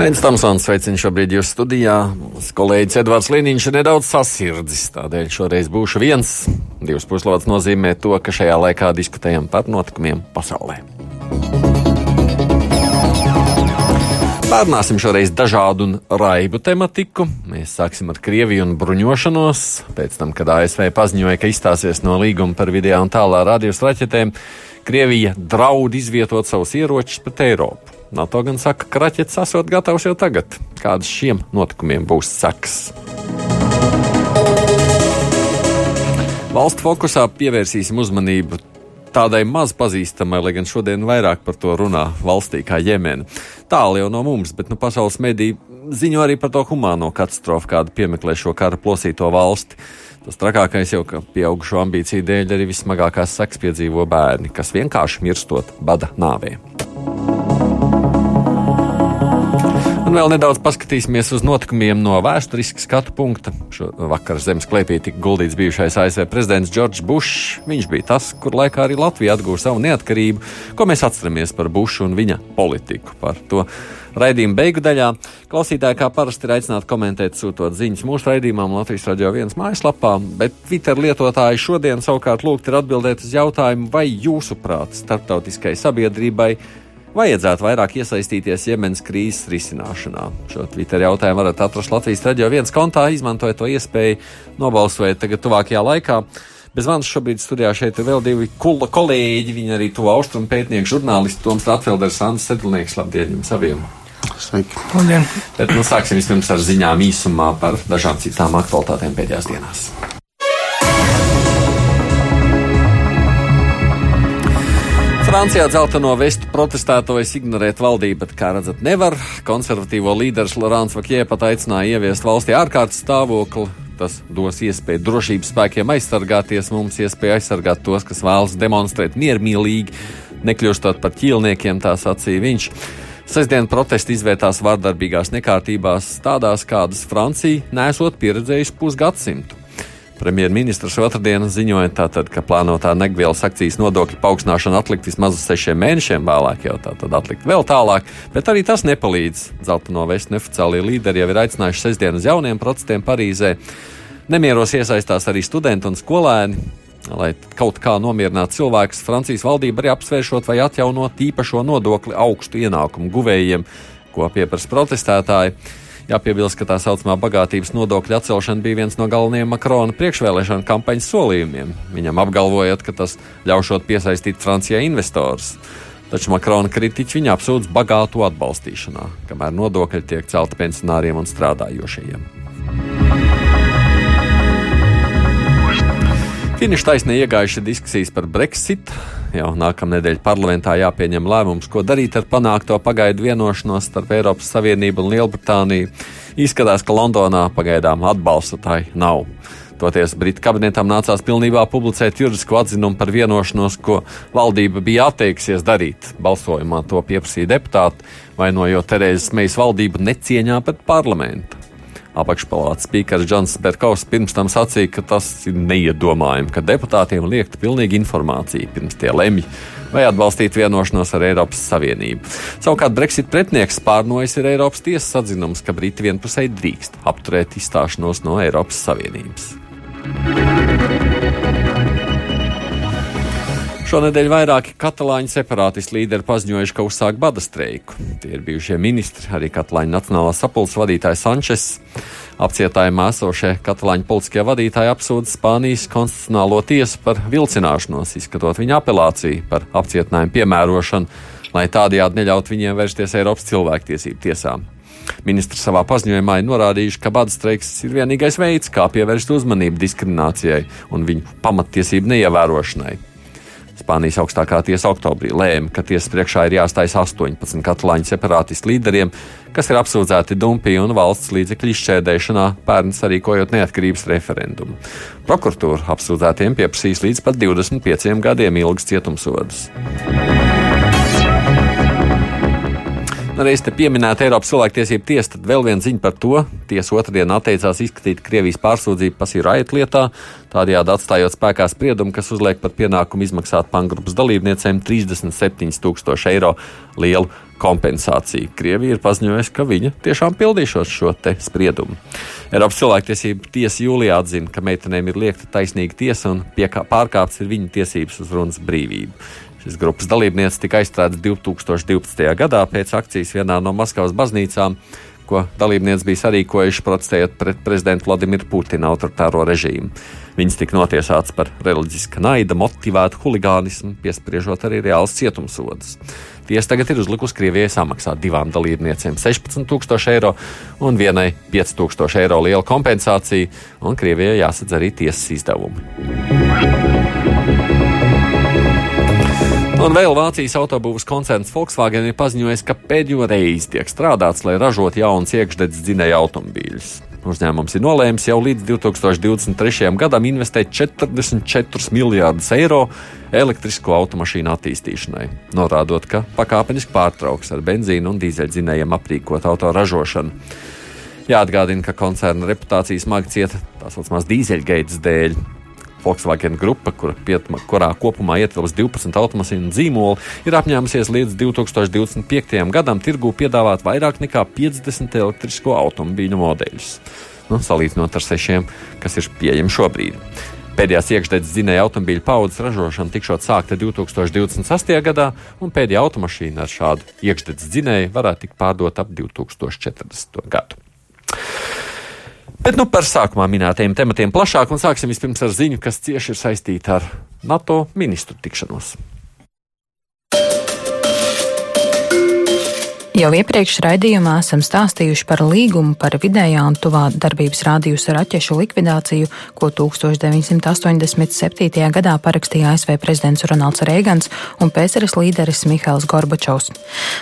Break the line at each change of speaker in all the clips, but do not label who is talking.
Aizsmeļamies, Tamsons, sveicinu šobrīd jūsu studijā. Mūsu kolēģis Edvards Liniņš ir nedaudz sasirdzis, tādēļ šoreiz būšu viens. Divas puslodes nozīmē to, ka šajā laikā diskutējam par notikumiem pasaulē. Pārunāsim šoreiz dažādu un raibu tematiku. Mēs sāksim ar Krieviju un bruņošanos. Pēc tam, kad ASV paziņoja, ka izstāsies no līguma par video un tālā radios raķetēm, Krievija draud izvietot savus ieročus pret Eiropu. NATO gan saka, ka raķetes esot gatavs jau tagad. Kādas šiem notikumiem būs sekas? Valsts fokusā pievērsīsim uzmanību tādai maz pazīstamai, lai gan šodien vairāk par to runā valstī kā Jemena. Tālu jau no mums, bet nu, pasaules mediji ziņo arī par to humāno katastrofu, kāda piemeklē šo kara plosīto valsti. Tas trakākais jau, ka pieaugušo ambīciju dēļ arī vismagākās sekas piedzīvo bērni, kas vienkārši mirstot bada nāvē. Un vēl nedaudz paskatīsimies uz notikumiem no vēsturiskā skatu punkta. Vakar zemes klēpī tika guldīts bijušais ASV prezidents Džordžs Bušs. Viņš bija tas, kur laikā arī Latvija atguva savu neatkarību, ko mēs atceramies par Bušu un viņa politiku. Par to raidījuma beigu daļā klausītāji kā parasti ir aicināti komentēt, sūtot ziņas mūsu raidījumam Latvijas radio viens mājaslapā, bet Twitter lietotāji šodien savukārt lūgt ir atbildēt uz jautājumu, vai jūsuprāt starptautiskai sabiedrībai vajadzētu vairāk iesaistīties Jemenas krīzes risināšanā. Šo Twitter jautājumu varat atrast Latvijas radio viens kontā, izmantojot to iespēju nobalsot tagad tuvākajā laikā. Bez manis šobrīd studijā šeit ir vēl divi kula kolēģi. Viņi arī to austrumu pētnieku žurnālisti Toms Ratfelders, Sandrs Sedlnieks. Labdien jums abiem!
Sveiki!
Labdien! Bet nu sāksim vispirms ar ziņām īsumā par dažām citām aktualitātēm pēdējās dienās. Francijā dzelteno vestu protestētājs ignorēt valdību, bet, kā redzat, nevar. Konservatīvo līderis Lorāns Vakjē pat aicināja ieviest valstī ārkārtas stāvokli. Tas dos iespēju drošības spēkiem aizsargāties, mums iespēju aizsargāt tos, kas vēlas demonstrēt miermīlīgi, nekļūstot par ķīlniekiem, tā sacīja viņš. Sestdien protesti izvērtās vardarbīgās nekārtībās, tādās kādas Francija nesot pieredzējusi pusgadsimtu. Premjerministrs otrdien ziņoja, tātad, ka plānotā negvielas akcijas nodokļa paaugstināšana atlikt vismaz uz sešiem mēnešiem, vēlāk jau tātad atlikt vēl tālāk, bet arī tas nepalīdz. Zeltano vestu neoficiālie līderi jau ir aicinājuši sestdien uz jauniem protestiem Parīzē. Nemieros iesaistās arī studenti un skolēni. Lai kaut kā nomierinātu cilvēkus, Francijas valdība arī apsvēršot vai atjaunot īpašo nodokli augstu ienākumu guvējiem, ko pieprasa protestētāji. Jāpiebilst, ka tā saucamā bagātības nodokļa atcelšana bija viens no galvenajiem Makrona priekšvēlēšana kampaņas solījumiem. Viņam apgalvojot, ka tas ļaušot piesaistīt Francijai investors. Taču Makrona kritiķi viņa apsūdz bagātu atbalstīšanā, kamēr nodokļi tiek celti pensionāriem un strādājošajiem. Finiša taisnē iegājuši diskusijas par Brexit. Jau nākamā nedēļa parlamentā jāpieņem lēmums, ko darīt ar panākto pagaidu vienošanos starp Eiropas Savienību un Lielbritāniju. Izskatās, ka Londonā pagaidām atbalsta tai nav. Toties Britu kabinetam nācās pilnībā publicēt juridisku atzinumu par vienošanos, ko valdība bija atteiksies darīt. Balsojumā to pieprasīja deputāti, vainojot Terēzes Meijas valdību necieņā pret parlamentu. Apakšpalātas spīkers Džons Berkovs pirms tam sacīja, ka tas ir neiedomājami, ka deputātiem liekta pilnīga informācija pirms tie lemj, vai atbalstīt vienošanos ar Eiropas Savienību. Savukārt Brexit pretinieks pārnojas ir Eiropas tiesas atzinums, ka Briti vienpusēji drīkst apturēt izstāšanos no Eiropas Savienības. Šonadēļ vairāki katalāņu separātistu līderi paziņojuši, ka uzsāk bada streiku. Tie ir bijušie ministri, arī Katalāņu Nacionālās sapulces vadītājs Sančes. Apcietājumā esošie katalāņu politiskie vadītāji apsūdz Spānijas konstitucionālo tiesu par vilcināšanos, izskatot viņa apelāciju par apcietinājumu piemērošanu, lai tādējādi neļaut viņiem vērsties Eiropas cilvēktiesību tiesām. Ministri savā paziņojumā ir norādījuši, ka bada streiks ir vienīgais veids, kā pievērst uzmanību diskriminācijai un viņu pamattiesību neievērošanai. Spānijas augstākā tiesa oktobrī lēma, ka tiesas priekšā ir jāstājas 18 katalāņu separātistu līderiem, kas ir apsūdzēti dumpī un valsts līdzekļu izšķērdēšanā, pērn sarīkojot neatkarības referendumu. Prokuratūra apsūdzētiem pieprasīs līdz pat 25 gadiem ilgas cietumsodus. Reiz te pieminēta Eiropas cilvēktiesība tiesa, tad vēl viena ziņa par to. Tiesa otrdien atteicās izskatīt Krievijas pārsūdzību pasīrājot lietā, tādējādi atstājot spēkā spriedumu, kas uzliek par pienākumu izmaksāt pangrupas dalībniecēm 37 tūkstošu eiro lielu kompensāciju. Krievija ir paziņojusi, ka viņa tiešām pildīšos šo spriedumu. Eiropas cilvēktiesība tiesa jūlijā atzina, ka meitenēm ir liekta taisnīga tiesa un pārkāptas ir viņu tiesības uz runas brīvību. Šis grupas dalībnieks tika aizstrādāts 2012. gadā pēc akcijas vienā no Maskavas baznīcām, ko dalībnieki bija sarīkojuši protestējot pret prezidentu Vladimiru Putinu autoritāro režīmu. Viņas tika notiesātas par reliģiska naida motivētu huligānismu, piespriežot arī reāls cietumsodus. Tiesa tagad ir uzlikusi Krievijai samaksāt divām dalībniecēm 16,000 eiro un vienai 5,000 eiro lielu kompensāciju, un Krievijai jāsadz arī tiesas izdevumi. Un vēl Vācijas autobūvas koncerns Volkswagen ir paziņojis, ka pēdējo reizi tiek strādāts, lai ražotu jaunas iekšdedzes dzinēja automobīļus. Uzņēmums ir nolēmis jau līdz 2023. gadam investēt 44 miljārdus eiro elektrisko automašīnu attīstīšanai, norādot, ka pakāpeniski pārtrauks ar benzīnu un dīzeļdzinējiem aprīkot autoražošanu. Jāatgādina, ka koncerna reputācija smagi cieta tā saucamās dīzeļgaitas dēļ. Volkswagen grupa, kura, piet, kurā kopumā ietilpst 12 automašīnu zīmoli, ir apņēmusies līdz 2025. gadam tirgū piedāvāt vairāk nekā 50 elektrisko automobīļu modeļus. Nu, salīdzinot ar sešiem, kas ir pieejami šobrīd. Pēdējās iekšdedzes dzinēja automobīļu paudzes ražošana tikšot sākta 2028. gadā, un pēdējā automašīna ar šādu iekšdedzes dzinēju varētu tikt pārdota ap 2040. gadu. Bet nu, par sākumā minētajiem tematiem plašāk, un sāksim vispirms ar ziņu, kas cieši ir saistīta ar NATO ministru tikšanos.
Jau iepriekš raidījumā esam stāstījuši par līgumu par vidējā un tuvā darbības rādījusa raķešu likvidāciju, ko 1987. gadā parakstīja ASV prezidents Ronalds Reigans un PSRS līderis Mihails Gorbačovs.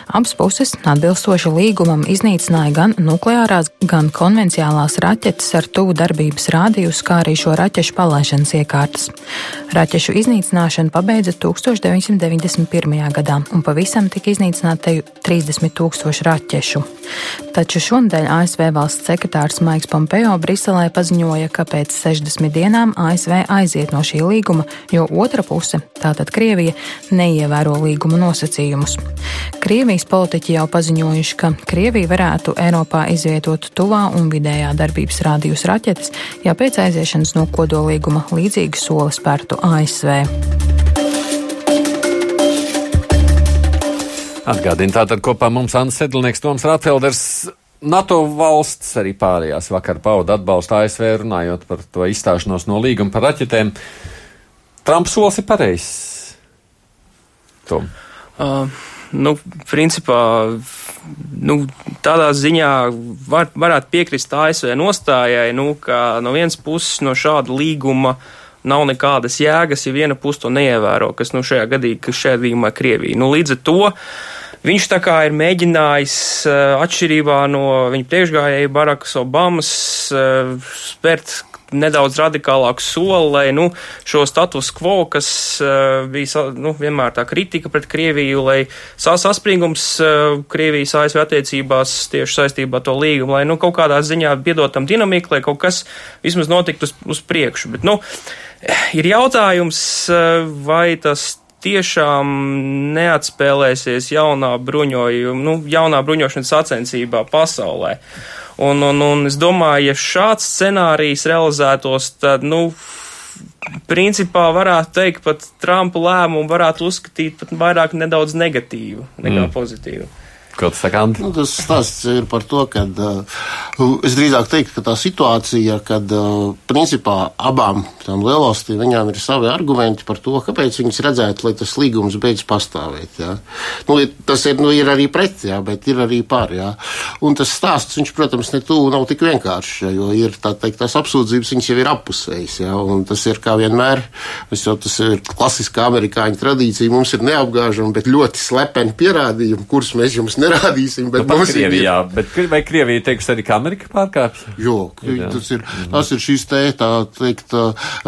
Abas puses atbilstoši līgumam iznīcināja gan nukleārās, gan konvenciālās raķetes ar tuvu darbības rādījusu, kā arī šo raķešu palaišanas iekārtas. Raķešu iznīcināšanu pabeidza 1991. gadā un pavisam tika iznīcināta 30 tūkstoši tūkstoši raķešu. Taču šonadēļ ASV valsts sekretārs Maiks Pompeo Briselē paziņoja, ka pēc 60 dienām ASV aiziet no šī līguma, jo otra puse, tātad Krievija, neievēro līguma nosacījumus. Krievijas politiķi jau paziņojuši, ka Krievija varētu Eiropā izvietot tuvā un vidējā darbības rādījus raķetes, ja pēc aiziešanas no kodolīguma līdzīgu soli spērtu ASV.
Atgādini tātad kopā mums Anna Sedlnieks, Toms Ratfelders. NATO valsts arī pārējās vakar pauda atbalstu ASV runājot par to izstāšanos no līguma par raķetēm. Trumps solis ir pareizs. Tom.
Uh, nu, principā, nu, tādā ziņā var, varētu piekrist ASV nostājai, nu, ka no vienas puses no šāda līguma nav nekādas jēgas, ja viena puse to neievēro, kas nu šajā gadījumā, šajā gadījumā Krievija. Nu, līdz ar to Viņš tā kā ir mēģinājis eh, atšķirībā no viņa priekšgājēja Barakas Obamas eh, spērt nedaudz radikālāku soli, lai nu, šo status quo, kas uh, bija nu, vienmēr tā kritika pret Krieviju, lai saspringums uh, Krievijas ASV attiecībās tieši saistībā ar to līgumu, lai nu, kaut kādā ziņā piedotam dinamiku, lai kaut kas vismaz notiktu uz, uz priekšu. Bet, nu, ir jautājums, uh, vai tas tiešām neatspēlēsies jaunā bruņojuma, nu, jaunā bruņošanas sacensībā pasaulē. Un, un, un es domāju, ja šāds scenārijs realizētos, tad, nu, principā varētu teikt, pat Trumpa lēmumu varētu uzskatīt pat vairāk nedaudz negatīvu nekā mm. pozitīvu.
Ko saka, Andi?
Nu, tas stāsts ir par to, ka uh, es drīzāk teiktu, ka tā situācija, kad uh, principā abām tām lielvalstīm viņām ir savi argumenti par to, kāpēc viņas redzētu, lai tas līgums beidz pastāvēt. Jā. Nu, tas ir, nu, ir arī pret, jā, bet ir arī par. Jā. Un tas stāsts, viņš, protams, ne tuvu nav tik vienkāršs, jā, jo ir tā teikt, tās apsūdzības, viņas jau ir appusējas. Jā, un tas ir kā vienmēr, jau tas ir klasiskā amerikāņu tradīcija, mums ir neapgāžami, bet ļoti slepeni pierādījumi, kurus mēs jums nevaram nerādīsim. Bet
nu, Krievijā, ir... bet vai Krievija teiks arī, ka Amerika pārkāpj?
Jo, jā. tas ir, tas ir šīs te, tā teikt,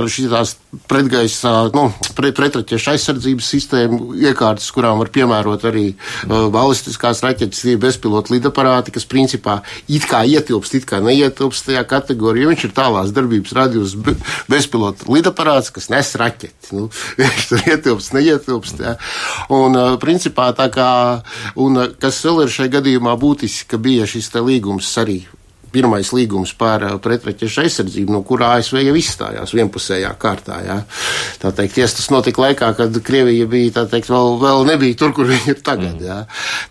šīs pretgaisa, nu, pret, pretraķiešu aizsardzības sistēmu iekārtas, kurām var piemērot arī uh, balistiskās raķetes, tie bezpilota lidaparāti, kas principā it kā ietilpst, it kā neietilpst tajā kategorijā. Viņš ir tālās darbības radījus be, bezpilota lidaparāts, kas nes raķeti. Nu, viņš tur ietilpst, neietilpst. Ja. Un, uh, principā, tā kā, un, kas vēl ir šajā gadījumā būtiski, ka bija šis līgums arī pirmais līgums par uh, pretraķešu aizsardzību, no kurā ASV jau izstājās vienpusējā kārtā. Jā. Tā teikt, ties, tas notika laikā, kad Krievija bija, teikt, vēl, vēl nebija tur, kur viņi ir tagad. Mm. Jā.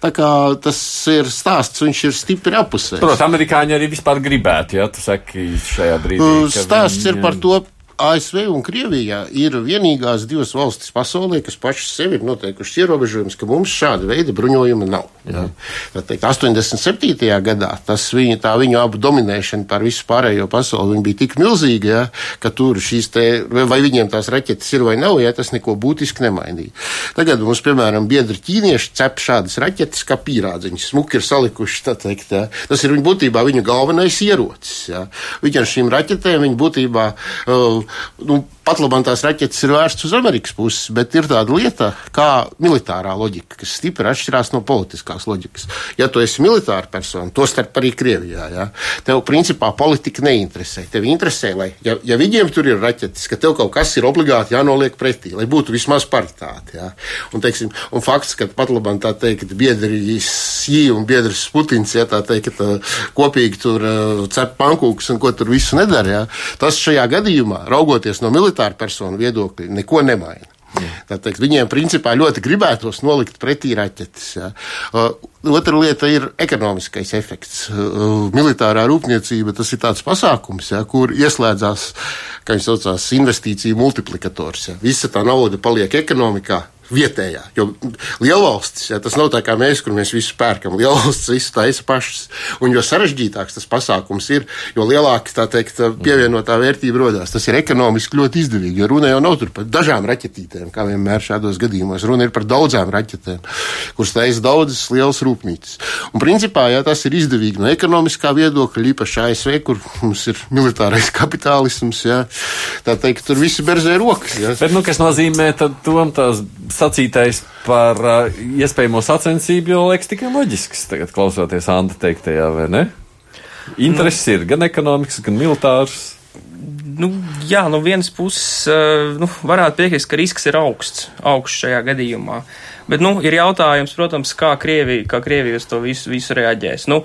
Tā kā tas ir stāsts, viņš ir stipri apusējis.
Protams, amerikāņi arī vispār gribētu, ja tu saki šajā brīdī.
Stāsts viņi... ir par to ASV un Krievija ir vienīgās divas valstis pasaulē, kas pašas sevi ir noteikušas ierobežojumus, ka mums šāda veida bruņojuma nav. Jā. Tā teikt, 87. gadā tas viņa, tā viņu abu dominēšana pār visu pārējo pasauli bija tik milzīga, jā, ka tur šīs te, vai viņiem tās raķetes ir vai nav, ja tas neko būtiski nemainīja. Tagad mums, piemēram, biedri ķīnieši cep šādas raķetes kā pīrādziņas, smuki ir salikuši, tā teikt, jā. tas ir viņa būtībā viņu galvenais ierocis. Jā. Viņi ar šīm raķetēm, viņi būtībā uh, nu, pat labāk tās raķetes ir vērstas uz Amerikas puses, bet ir tāda lieta kā militārā loģika, kas stipri atšķirās no politiskās loģikas. Ja tu esi militāra persona, to starp arī Krievijā, ja, tev principā politika neinteresē. Tev interesē, lai, ja, ja viņiem tur ir raķetes, ka tev kaut kas ir obligāti jānoliek pretī, lai būtu vismaz paritāte. Ja. Un, teiksim, un fakts, ka pat labāk tā teikt, biedri Sī un biedrs Putins, ja tā teikt, tā, kopīgi tur uh, cep pankūkus un ko tur visu nedara, ja, tas šajā gadījumā, raugoties no militāra militāru personu viedokļi neko nemaina. Tātad viņiem principā ļoti gribētos nolikt pretī raķetes. Ja. Uh, otra lieta ir ekonomiskais efekts. Uh, militārā rūpniecība tas ir tāds pasākums, ja, kur ieslēdzās, kā viņi saucās, investīciju multiplikators. Ja. Visa tā nauda paliek ekonomikā, vietējā. Jo lielvalstis, ja, tas nav tā kā mēs, kur mēs visu pērkam. Lielvalstis visu taisa pašas. Un jo sarežģītāks tas pasākums ir, jo lielāka tā teikt, pievienotā vērtība rodās. Tas ir ekonomiski ļoti izdevīgi. Jo runa jau nav par dažām raķetītēm, kā vienmēr šādos gadījumos. Runa ir par daudzām raķetēm, kuras taisa daudzas lielas rūpnīcas. Un principā, ja tas ir izdevīgi no ekonomiskā viedokļa, īpaši ASV, kur mums ir militārais kapitālisms, ja, tā teikt, tur visi berzē rokas. Ja.
Bet, nu, kas nozīmē, tad tom tās sacītais par uh, iespējamo sacensību jau liekas tikai loģisks, tagad klausoties Anta teiktajā, vai ne? Intereses nu, ir gan ekonomikas, gan militārs.
Nu, jā, no vienas puses uh, nu, varētu piekrist, ka risks ir augsts, augsts šajā gadījumā. Uh, Bet, nu, ir jautājums, protams, kā Krievija, kā Krievija uz to visu, visu reaģēs. Nu,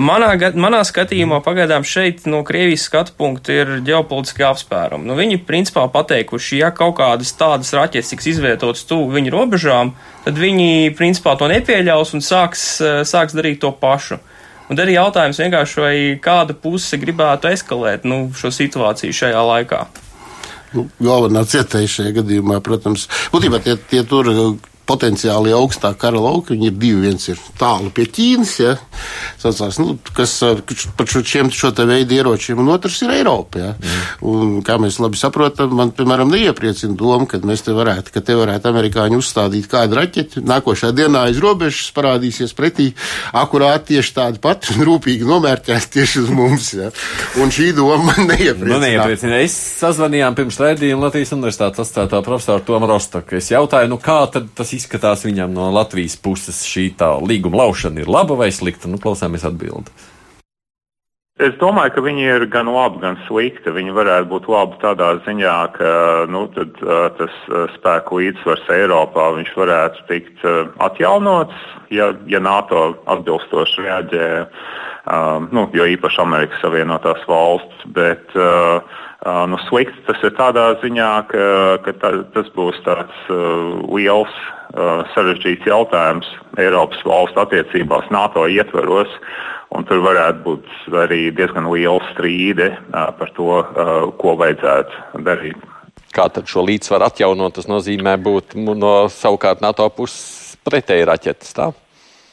manā, manā skatījumā pagaidām šeit no Krievijas skatu punkta ir ģeopolitiski apspērumi. Nu, viņi principā pateikuši, ja kaut kādas tādas raķetes tiks izvietotas tuvu viņu robežām, tad viņi principā to nepieļaus un sāks, sāks darīt to pašu. Un ir jautājums vienkārši, vai kāda puse gribētu eskalēt nu, šo situāciju šajā laikā.
Nu, galvenā cietēja šajā gadījumā, protams, būtībā tie, tie tur potenciāli augstā kara lauka. Viņi ir divi. Viens ir tālu pie Ķīnas, ja, sacās, nu, kas par šiem šo te veidu ieročiem, un otrs ir Eiropa. Ja. Mm. Un, kā mēs labi saprotam, man, piemēram, neiepriecina doma, ka mēs te varētu, ka te varētu amerikāņi uzstādīt kādu raķeti. Nākošā dienā aiz robežas parādīsies pretī akurāti tieši tādi pati un rūpīgi nomērķēti tieši uz mums. Ja. Un šī doma man neiepriecina.
Nu, neiepriecina. Es sazvanījām pirms raidījuma Latvijas universitātes atstātā profesoru Tomu Rostoku. Es jautāju, nu kā tad tas izskatās viņam no Latvijas puses šī tā līguma laušana ir laba vai slikta? Nu, klausāmies atbildi.
Es domāju, ka viņi ir gan labi, gan slikti. Viņi varētu būt labi tādā ziņā, ka nu, tad, uh, tas uh, spēku līdzsvars Eiropā varētu tikt uh, atjaunots, ja, ja NATO atbilstoši reaģē nu, jo īpaši Amerikas Savienotās valsts. Bet, nu, slikts tas ir tādā ziņā, ka, ka tā, tas būs tāds liels, sarežģīts jautājums Eiropas valstu attiecībās NATO ietveros. Un tur varētu būt arī diezgan liela strīde par to, ko vajadzētu darīt.
Kā tad šo līdzsvaru atjaunot? Tas nozīmē būt no savukārt NATO puses pretēji raķetes. Tā?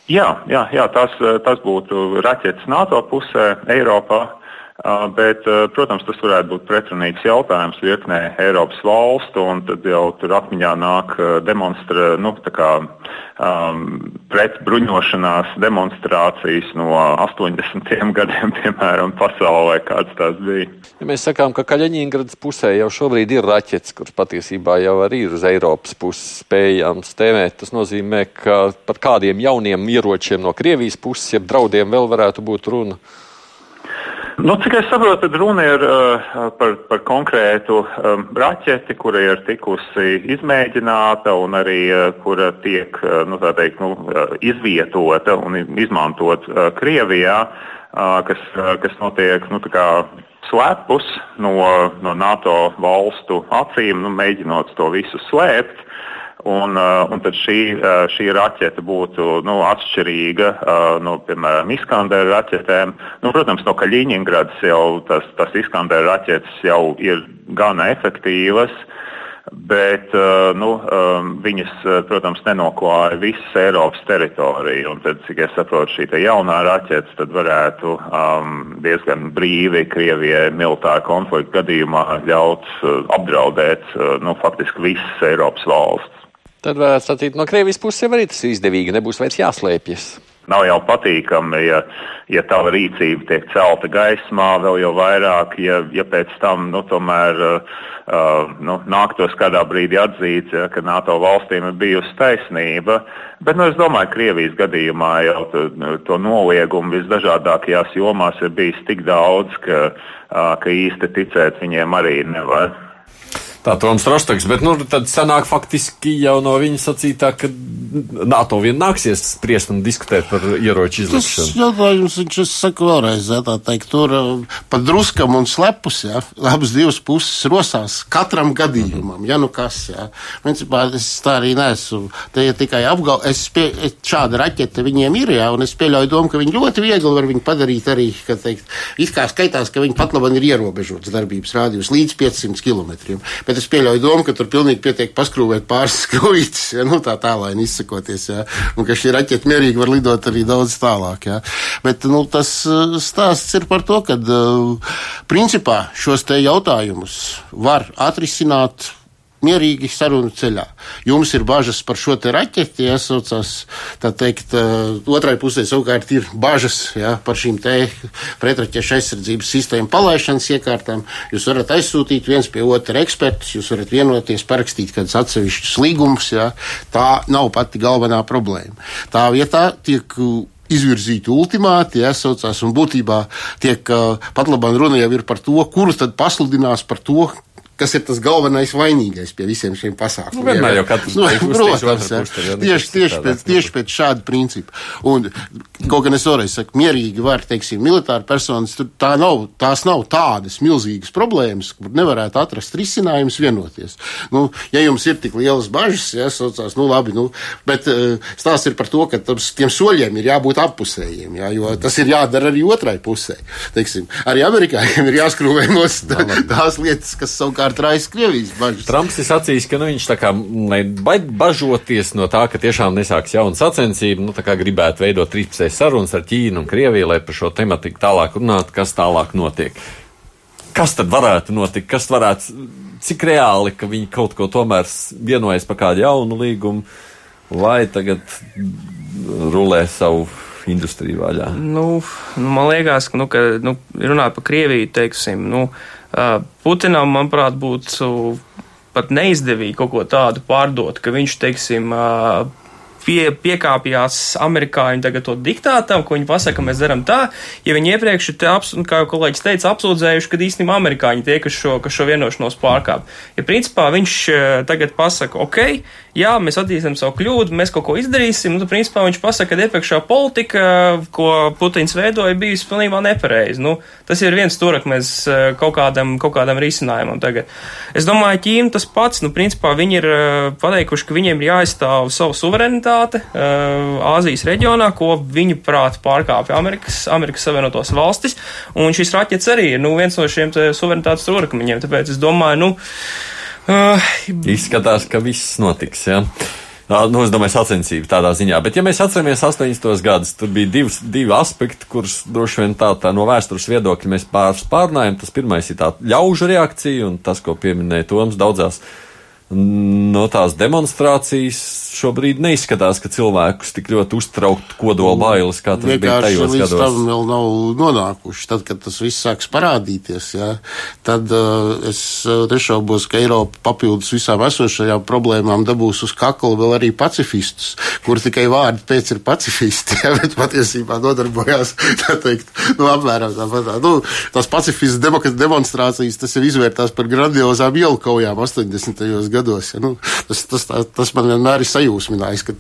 Jā, jā, jā tas, tas būtu raķetes NATO pusē, Eiropā. Bet, protams, tas varētu būt pretrunīgs jautājums virknē Eiropas valstu, un tad jau tur atmiņā nāk demonstra, nu, kā, um, pretbruņošanās demonstrācijas no 80. gadiem, piemēram, pasaulē, kāds tās bija.
Ja mēs sakām, ka Kaļiņģeradas pusē jau šobrīd ir raķetes, kuras patiesībā jau arī ir uz Eiropas puses spējams tēmēt, tas nozīmē, ka par kādiem jauniem ieročiem no Krievijas puses, jeb draudiem vēl varētu būt runa.
Nu, cik es saprotu, tad runa ir uh, par, par konkrētu um, raķeti, kura ir tikusi izmēģināta un arī uh, kura tiek uh, nu, teikt, nu, uh, izvietota un izmantot uh, Krievijā, uh, kas, uh, kas notiek nu, slēpus no, no NATO valstu acīm, nu, mēģinot to visu slēpt. Un, uh, un tad šī, uh, šī raķete būtu nu, atšķirīga uh, no, piemēram, Iskandera raķetēm. Nu, protams, no Kaļiņģeradas jau tas, tas Iskandera raķetes jau ir gana efektīvas. Bet nu, viņas, protams, nenoklāja visas Eiropas teritoriju. Un tad, cik es saprotu, šī jaunā raķete varētu um, diezgan brīvi Krievijai militāra konflikta gadījumā ļaut apdraudēt nu, faktiski visas Eiropas valsts.
Tad varētu sacīt, no Krievijas puses jau arī tas izdevīgi nebūs vairs jāslēpjas.
Nav jau patīkami, ja, ja tava rīcība tiek celta gaismā, vēl jau vairāk, ja, ja pēc tam nu, tomēr uh, nu, nāktos kādā brīdī atzīt, ja, ka NATO valstīm ir bijusi taisnība. Bet nu, es domāju, ka Krievijas gadījumā jau to, to noliegumu visdažādākajās jomās ir bijis tik daudz, ka, uh, ka īsti ticēt viņiem arī nevar.
Tā Toms Rostoks, bet nu, tad sanāk faktiski jau no viņa sacītā, ka NATO vien nāksies spriest un diskutēt par ieroču izlikšanu.
Tas jautājums, viņš, es saku vēlreiz, jā, tā teikt, tur pa druskam un slepus, jā, abas divas puses rosās katram gadījumam, ja nu kas, jā. Principā es tā arī neesmu, te ir tikai apgal, es pie, šāda raķete viņiem ir, jā, un es pieļauju domu, ka viņi ļoti viegli var viņu padarīt arī, ka teikt, it kā skaitās, ka viņi pat labam ir ierobežots darbības rādījums līdz 500 km. Bet bet es pieļauju domu, ka tur pilnīgi pietiek paskrūvēt pāris skrūvītes, ja, nu, tā tālaini izsakoties, ja, un ka šī raķeta mierīgi var lidot arī daudz tālāk. Ja. Bet nu, tas uh, stāsts ir par to, ka uh, principā šos te jautājumus var atrisināt mierīgi sarunu ceļā. Jums ir bažas par šo te raķeti, jāsaucās, tā teikt, otrai pusē savukārt ir bažas jā, par šīm te pretraķešu aizsardzības sistēmu palaišanas iekārtām. Jūs varat aizsūtīt viens pie otra ekspertus, jūs varat vienoties, parakstīt kādus atsevišķus līgumus. Jā. Tā nav pati galvenā problēma. Tā vietā tiek izvirzīti ultimāti, ja, saucās, un būtībā tiek pat labāk runa jau ir par to, kurus tad pasludinās par to, kas ir tas galvenais vainīgais pie visiem šiem pasākumiem.
Nu, vienmēr jau katrs
nu, protams, ja, tieši, tieši, pēc, tieši pēc šāda principa. Un, kaut gan es vēlreiz saku, mierīgi var, teiksim, militāri personas, tā nav, tās nav tādas milzīgas problēmas, kur nevarētu atrast risinājumus vienoties. Nu, ja jums ir tik lielas bažas, ja, saucās, nu labi, nu, bet uh, stāsts ir par to, ka tams, tiem soļiem ir jābūt appusējiem, ja, jo tas ir jādara arī otrai pusē. Teiksim, arī amerikāņiem ir jāskrūvē no tās lietas, kas savukārt savukārt raisa Krievijas bažas.
Trumps ir sacījis, ka nu, viņš tā kā, lai bažoties no tā, ka tiešām nesāks jauna sacensība, nu, tā kā gribētu veidot trīspusēju sarunas ar Ķīnu un Krieviju, lai par šo tematiku tālāk runātu, kas tālāk notiek. Kas tad varētu notikt? Kas varētu, cik reāli, ka viņi kaut ko tomēr vienojas par kādu jaunu līgumu, vai tagad rulē savu industriju vaļā?
Nu, nu, man liekas, ka, nu, ka nu, runāt par Krieviju, teiksim, nu, uh, Putinam, manuprāt, būtu pat neizdevīgi kaut ko tādu pārdot, ka viņš, teiksim, pie, piekāpjās amerikāņu tagad to diktātam, ko viņi pasaka, mēs darām tā, ja viņi iepriekš ir, aps, kā jau kolēģis teica, apsūdzējuši, ka īstenībā amerikāņi tie, kas šo, kas šo vienošanos pārkāp. Ja principā viņš tagad pasaka, ok, jā, mēs atzīstam savu kļūdu, mēs kaut ko izdarīsim, nu, principā, viņš pasaka, ka iepriekšā politika, ko Putins veidoja, bijusi pilnībā nepareiza. Nu, tas ir viens stūrakmēs eh, kaut kādam, kaut kādam risinājumam tagad. Es domāju, Ķīna tas pats, nu, principā, viņi ir eh, pateikuši, ka viņiem ir jāizstāv savu suverenitāte eh, Āzijas reģionā, ko viņu prāt pārkāpja Amerikas, Amerikas Savienotās valstis, un šis raķets arī ir, nu, viens no šiem suverenitātes stūrakmeņiem, tāpēc es domāju, nu,
Uh, Izskatās, ka viss notiks. Ja? Nu, es domāju, sacensība tādā ziņā. Bet, ja mēs atceramies 80. gadus, tur bija divs, divi aspekti, kurus droši vien tā, tā no vēstures viedokļa mēs pārspārnājam. Tas pirmais ir tā ļaužu reakcija, un tas, ko pieminēja Toms daudzās no tās demonstrācijas šobrīd neizskatās, ka cilvēkus tik ļoti uztraukt kodola mm. bailes, kā tas bija tajos
līdz
gados.
tam vēl nav nonākuši. Tad, kad tas viss sāks parādīties, jā, tad uh, es uh, nešaubos, ka Eiropa papildus visām esošajām problēmām dabūs uz kakla vēl arī pacifistus, kur tikai vārdi pēc ir pacifisti, jā, bet patiesībā nodarbojās, tā teikt, nu, apmēram tāpat. Tā, nu, tās pacifistas demonstrācijas, tas jau izvērtās par grandiozām ielu kaujām 80. gados. Ja, nu, tas, tas, tā, tas man vienmēr ir sajūsminājis, ka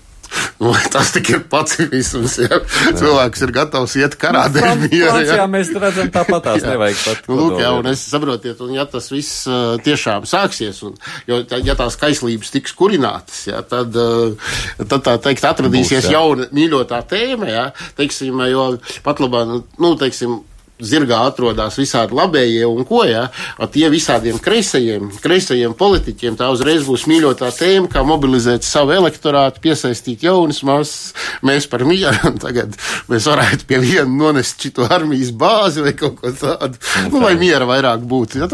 Nu, tas tikai ir pacifisms. Ja? Cilvēks ir gatavs iet karā
nu, dēļ miera. Jā, mēs redzam, tāpat tās nevajag pat.
Nu, lūk, jā, un es saprotiet, un ja tas viss uh, tiešām sāksies, un jo, ja tās kaislības tiks kurinātas, jā, tad, uh, tad tā teikt atradīsies Būs, jauna mīļotā tēma, jā, teiksim, jo pat labā, nu, teiksim, zirgā atrodas visādi labējie un ko, ja, tie visādiem kreisajiem, kreisajiem politiķiem, tā uzreiz būs mīļotā tēma, kā mobilizēt savu elektorātu, piesaistīt jaunas masas, mēs par mieru, un tagad mēs varētu pie viena nonest šito armijas bāzi vai kaut ko tādu, nu, lai miera vairāk būtu. Ja,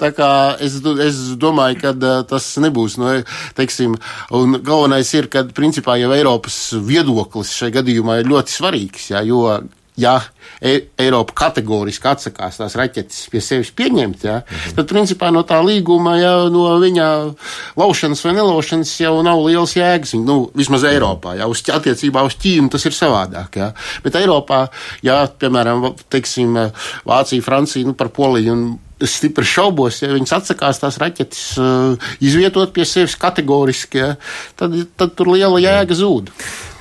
tā kā es, es domāju, ka tas nebūs, nu, teiksim, un galvenais ir, ka principā jau Eiropas viedoklis šajā gadījumā ir ļoti svarīgs, ja, jo ja e Eiropa kategoriski atsakās tās raķetes pie sevis pieņemt, ja, mhm. tad principā no tā līguma, ja no viņa laušanas vai nelaušanas jau nav liels jēgas. Nu, vismaz Eiropā, ja uz, attiecībā uz Ķīnu tas ir savādāk. Ja. Bet Eiropā, ja, piemēram, teiksim, Vācija, Francija, nu, par Poliju un es stipri šaubos, ja viņas atsakās tās raķetes uh, izvietot pie sevis kategoriski, ja, tad, tad tur liela jēga zūd.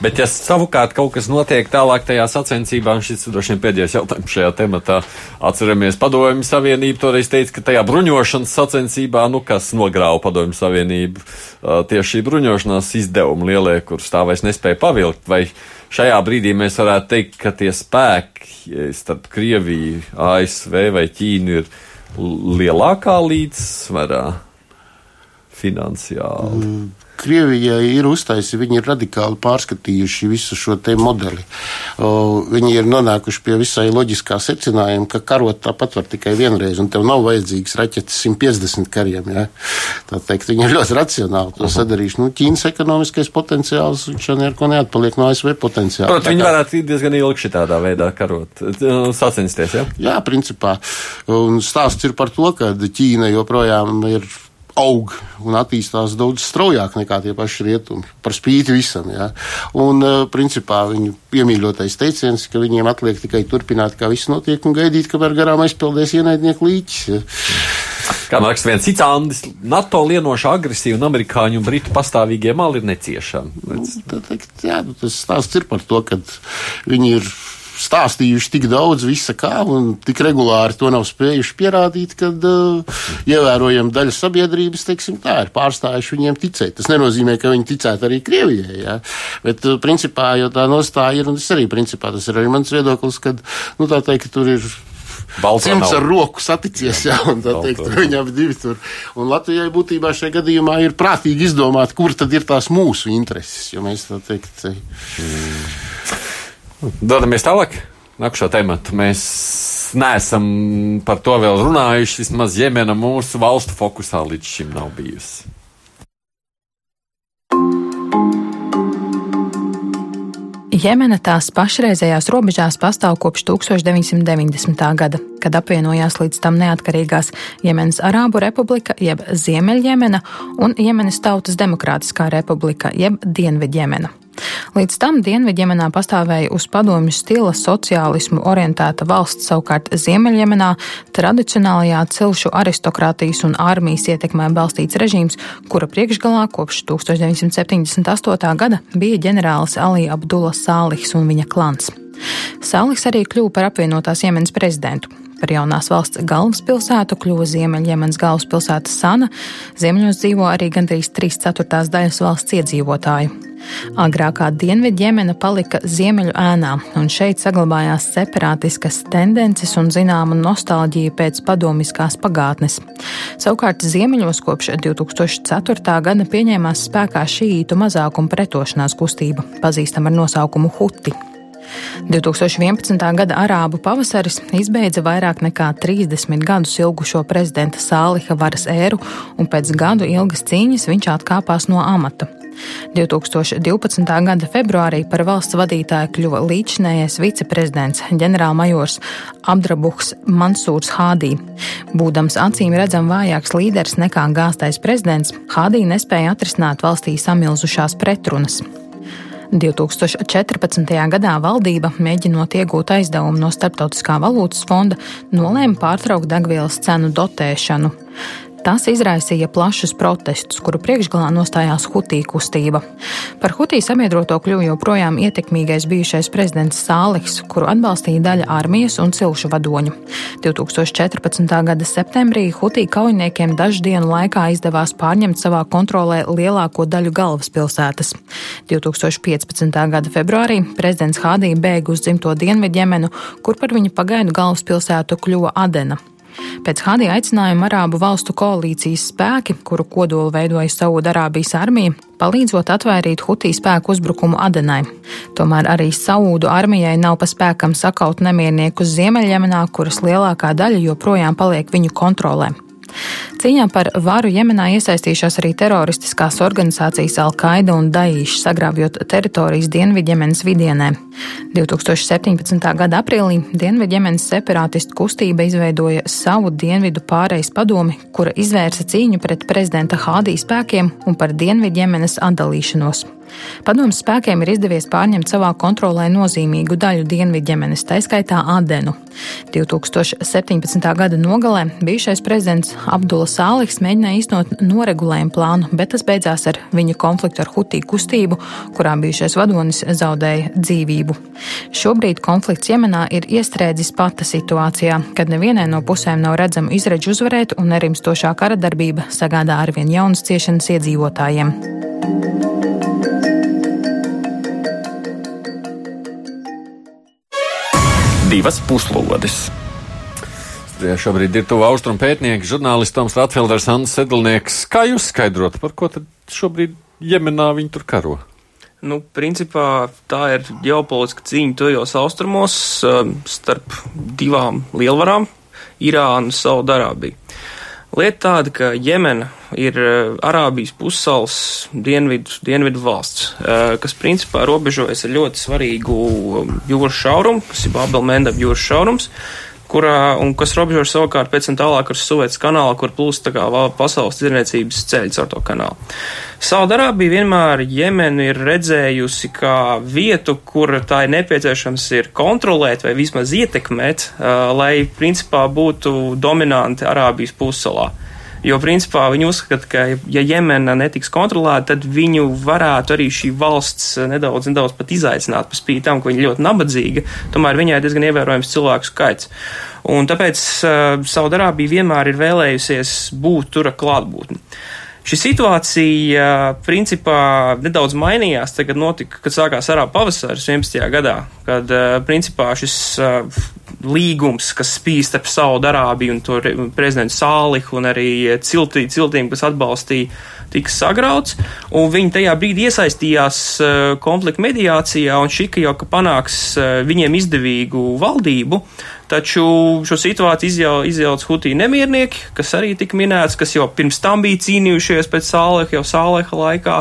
Bet, ja savukārt kaut kas notiek tālāk tajā sacensībā, un šis droši vien pēdējais jautājums šajā tematā, atceramies, Padomju Savienību toreiz teica, ka tajā bruņošanas sacensībā, nu kas nogrāva Padomju Savienību, uh, tieši šī bruņošanās izdevumi lielie, kurus tā vairs nespēja pavilkt, vai šajā brīdī mēs varētu teikt, ka tie spēki starp Krieviju, ASV vai Ķīnu ir lielākā līdzsvarā finansiāli? Mm.
Krievijai ir uztaisījuši, viņi ir radikāli pārskatījuši visu šo te modeli. Viņi ir nonākuši pie visai loģiskā secinājuma, ka karot tāpat var tikai vienreiz, un tev nav vajadzīgs raķetes 150 kariem. Ja? Tā teikt, viņi ir ļoti racionāli to sadarījuši. Nu, Ķīnas ekonomiskais potenciāls, jau neko neatpaliek no ASV potenciāla.
Protams, viņi varētu diezgan ilgi šādā veidā karot, sacensties. Ja?
Jā, principā. Un stāsts ir par to, ka Ķīna joprojām ir aug un attīstās daudz straujāk nekā tie paši rietumi, par spīti visam. Ja. Un, uh, principā, viņu piemīļotais teiciens, ka viņiem atliek tikai turpināt, kā viss notiek, un gaidīt, kamēr garām aizpildēs ienaidnieku līķis. Ja.
Kā raksta viens cits Andris, NATO lienoša agresija un amerikāņu un britu pastāvīgie mali ir neciešami.
Nu, tā, tā, jā, nu, tas stāsts ir par to, ka viņi ir stāstījuši tik daudz visa kā, un tik regulāri to nav spējuši pierādīt, ka uh, ievērojama daļa sabiedrības, teiksim, tā ir pārstājuši viņiem ticēt. Tas nenozīmē, ka viņi ticētu arī Krievijai, ja? bet, uh, principā, jo tā nostāja ir, un tas arī, principā, tas ir arī mans viedoklis, ka, nu, tā teikt, tur ir Cimds ar roku saticies, jā, un tā teikt, viņi abi divi tur. Un Latvijai būtībā šajā gadījumā ir prātīgi izdomāt, kur tad ir tās mūsu intereses, jo mēs tā teikt. Mm.
Dodamies tālāk. Nākamā temata. Mēs neesam par to vēl runājuši. Vismaz Jemena mūsu valstu fokusā līdz šim nav bijusi.
Jemena tās pašreizējās robežās pastāv kopš 1990. gada, kad apvienojās līdz tam neatkarīgās Jemenas Arābu Republika, jeb Ziemeļjemena un Jemenas Tautas Demokrātiskā Republika, jeb Dienvidjemena. Līdz tam Dienvidjemenā pastāvēja uz padomju stila sociālismu orientēta valsts, savukārt Ziemeļjemenā tradicionālajā cilšu aristokrātijas un armijas ietekmē balstīts režīms, kura priekšgalā kopš 1978. gada bija ģenerālis Ali Abdullah Sālihs un viņa klans. Sālihs arī kļuva par apvienotās Jemenas prezidentu. Par jaunās valsts galvaspilsētu kļuva Ziemeļjemenas galvaspilsēta Sana. Ziemeļos dzīvo arī gandrīz 3 ceturtās daļas valsts iedzīvotāju. Agrākā Dienvidjemena palika ziemeļu ēnā, un šeit saglabājās separātiskas tendences un zināma nostalģija pēc padomiskās pagātnes. Savukārt ziemeļos kopš 2004. gada pieņēmās spēkā šīītu mazākuma pretošanās kustība, pazīstama ar nosaukumu Huti. 2011. gada arābu pavasaris izbeidza vairāk nekā 30 gadus ilgušo prezidenta Sāliha varas ēru, un pēc gadu ilgas cīņas viņš atkāpās no amata. 2012. gada februārī par valsts vadītāju kļuva līdzinējais viceprezidents ģenerālmajors Abdrabuhs Mansūrs Hādī. Būdams acīm redzam vājāks līderis nekā gāstais prezidents, Hādī nespēja atrisināt valstī samilzušās pretrunas. 2014. gadā valdība, mēģinot iegūt aizdevumu no Startautiskā valūtas fonda, nolēma pārtraukt degvielas cenu dotēšanu. Tas izraisīja plašus protestus, kuru priekšgalā nostājās Hutī kustība. Par Hutī sabiedroto kļuva joprojām ietekmīgais bijušais prezidents Sāliks, kuru atbalstīja daļa armijas un cilšu vadoņu. 2014. gada septembrī Hutī kaujiniekiem dažu dienu laikā izdevās pārņemt savā kontrolē lielāko daļu galvaspilsētas. 2015. gada februārī prezidents Hādī bēga uz dzimto Dienvidjemenu, kur par viņa pagaidu galvaspilsētu kļuva Adena. Pēc Hadi aicinājuma Arābu valstu koalīcijas spēki, kuru kodolu veidoja Saūda-Arābijas armija, palīdzot atvairīt Hutī spēku uzbrukumu Adenai. Tomēr arī Saūdu armijai nav pa spēkam sakaut nemierniekus Ziemeļjemenā, kuras lielākā daļa joprojām paliek viņu kontrolē. Cīņā par varu Jemenā iesaistījušās arī teroristiskās organizācijas Al-Qaida un Daīša, sagrābjot teritorijas Dienvidjemenas vidienē. 2017. gada aprīlī Dienvidjemenas separātistu kustība izveidoja savu dienvidu pārejas padomi, kura izvērsa cīņu pret prezidenta Hādī spēkiem un par Dienvidjemenas atdalīšanos. Padomus spēkiem ir izdevies pārņemt savā kontrolē nozīmīgu daļu Dienvidģemenes, taiskaitā Adenu. 2017. gada nogalē bijušais prezidents Abdula Sāliks mēģināja īstenot noregulējumu plānu, bet tas beidzās ar viņa konfliktu ar Hutī kustību, kurā bijušais vadonis zaudēja dzīvību. Šobrīd konflikts Jemenā ir iestrēdzis pata situācijā, kad nevienai no pusēm nav redzama izredzu uzvarēt un nerimstošā kara darbība sagādā arvien jaunas ciešanas iedzīvotājiem.
Divas puslodes.
Studijā šobrīd ir tuvu austrumu pētnieki, žurnālists Toms Ratfelders, Hans Sedlnieks. Kā jūs skaidrot, par ko tad šobrīd Jemenā viņi tur karo?
Nu, principā tā ir ģeopolitiska cīņa tojos austrumos um, starp divām lielvarām - Irānu un Saudarābiju. Lieta tāda, ka Jemena ir uh, Arābijas pussals dienvidu, dienvidu valsts, uh, kas principā robežojas ar ļoti svarīgu um, jūras šaurumu, kas ir Babelmendab jūras šaurums, kurā, un kas robežojas savukārt pēc tam tālāk ar Suētas kanālu, kur plūst tā kā pasaules tirniecības ceļš ar to kanālu. Saudarābija vienmēr Jemenu ir redzējusi kā vietu, kur tā ir nepieciešams ir kontrolēt vai vismaz ietekmēt, uh, lai principā būtu dominanti Arābijas pussalā. Jo, principā, viņi uzskata, ka, ja Jemena netiks kontrolēta, tad viņu varētu arī šī valsts nedaudz, nedaudz pat izaicināt, pa spīti tam, ka viņa ļoti nabadzīga, tomēr viņai diezgan ievērojams cilvēku skaits. Un tāpēc uh, Saudarābija vienmēr ir vēlējusies būt tur klātbūtni. Šī situācija, principā, nedaudz mainījās, tagad notika, kad sākās arā pavasaris 11. gadā, kad, principā, šis līgums, kas spīd starp Saudarābiju un to prezidentu Sālihu un arī ciltī, ciltīm, kas atbalstīja, tika sagrauts, viņi tajā brīdī iesaistījās konflikta mediācijā un šika jau, ka panāks viņiem izdevīgu valdību, Taču šo situāciju izjau, izjauc Hutī nemiernieki, kas arī tika minēts, kas jau pirms tam bija cīnījušies pēc Sāleha, jau Sāleha laikā.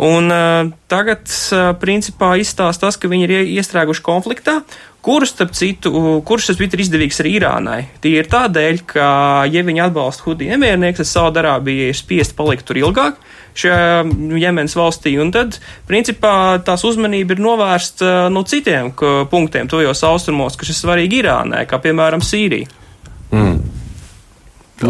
Un uh, tagad, uh, principā, izstāsta tas, ka viņi ir iestrēguši konfliktā, kurus, starp citu, kurš tas bija izdevīgs arī Irānai. Tie ir tādēļ, ka, ja viņi atbalsta Hudī nemiernieks, tad Saudarābija ir spiest palikt tur ilgāk šajā Jemenas valstī, un tad, principā, tās uzmanība ir novērsta no citiem punktiem tojos austrumos, kas ir svarīgi Irānai, kā piemēram Sīrija. Mm.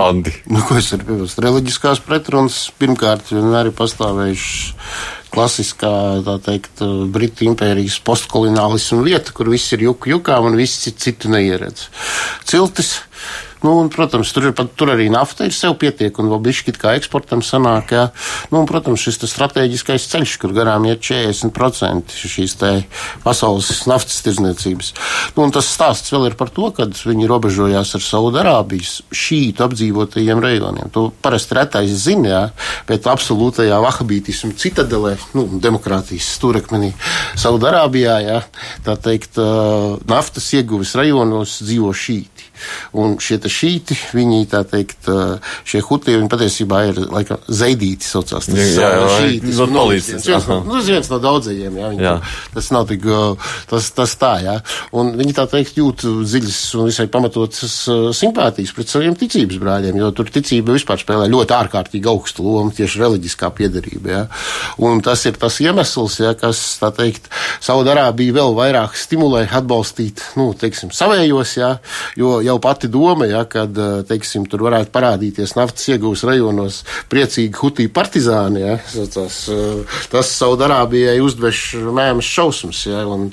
Andi.
Nu, ko es varu piebilst? Reliģiskās pretrunas pirmkārt vienmēr ir pastāvējušas klasiskā, tā teikt, Britu impērijas postkoloniālismu vieta, kur viss ir juku jukām un viss citu neieredz. Ciltis Nu, un, protams, tur, ir, pat, tur arī nafta ir sev pietiek, un vēl bišķi kā eksportam sanāk. Jā. Nu, un, protams, šis strateģiskais ceļš, kur garām iet 40% šīs pasaules naftas tirdzniecības. Nu, tas stāsts vēl ir par to, ka viņi robežojās ar Saudarābijas šītu apdzīvotajiem rajoniem. To parasti retais zina, jā, bet absolūtajā vahabītismu citadelē, nu, demokrātijas stūrekmenī Saudarābijā, jā, tā teikt, naftas ieguves rajonos dzīvo šīti. Un šie šīti, viņi tā teikt, šie hutie, viņi patiesībā ir, laikam, zeidīti saucās. Tas,
jā, jā, šītis,
no, nu, viens, nu, viens no daudzajiem, jā, viņi, jā. tas nav tik, tas, tas tā, jā. Un viņi tā teikt jūt dziļas un visai pamatotas simpātijas pret saviem ticības brāļiem, jo tur ticība vispār spēlē ļoti ārkārtīgi augstu lomu, tieši reliģiskā piedarība, jā. Un tas ir tas iemesls, jā, kas, tā teikt, Saudarābija vēl vairāk stimulē atbalstīt, nu, teiksim, savējos, jā, jo jau pati doma, ja, kad eh, teiksim, tur varētu parādīties naftas iegūs rajonos priecīgi hutī partizāni, ja, tas, eh, tas Saudarābijai uzdveš mēmas šausmas. Ja, un,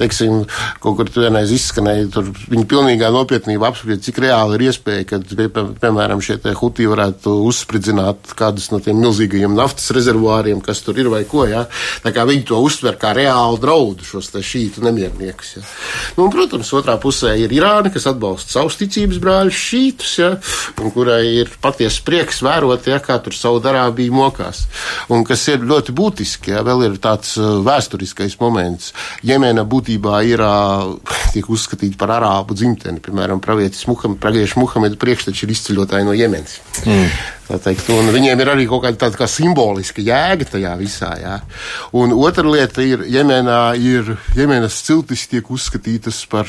teiksim, kaut kur tur vienreiz izskanēja, tur viņi pilnīgā nopietnībā apspried, cik reāli ir iespēja, ka, pie, piemēram, šie hutī varētu uzspridzināt kādus no tiem milzīgajiem naftas rezervuāriem, kas tur ir vai ko. Ja. Tā kā viņi to uztver kā reālu draudu, šos šītu nemierniekus. Ja. Nu, un, protams, otrā pusē ir Irāna, kas atbalsta savus ticības brāļus šītus, ja, un kurai ir patiesa prieks vērot, ja, kā tur Saudarābija mokās. Un kas ir ļoti būtiski, ja, vēl ir tāds uh, vēsturiskais moments. Jemena būtībā ir, uh, tiek uzskatīta par arābu dzimteni, piemēram, pravietis Muhamed, praviešu Muhameda priekšteči ir izceļotāji no Jemenas. Mm. Teikt, viņiem ir arī kaut kāda tāda kā simboliska jēga tajā visā. Jā. Un otra lieta ir, Jemenā ir Jemenas ciltis tiek uzskatītas par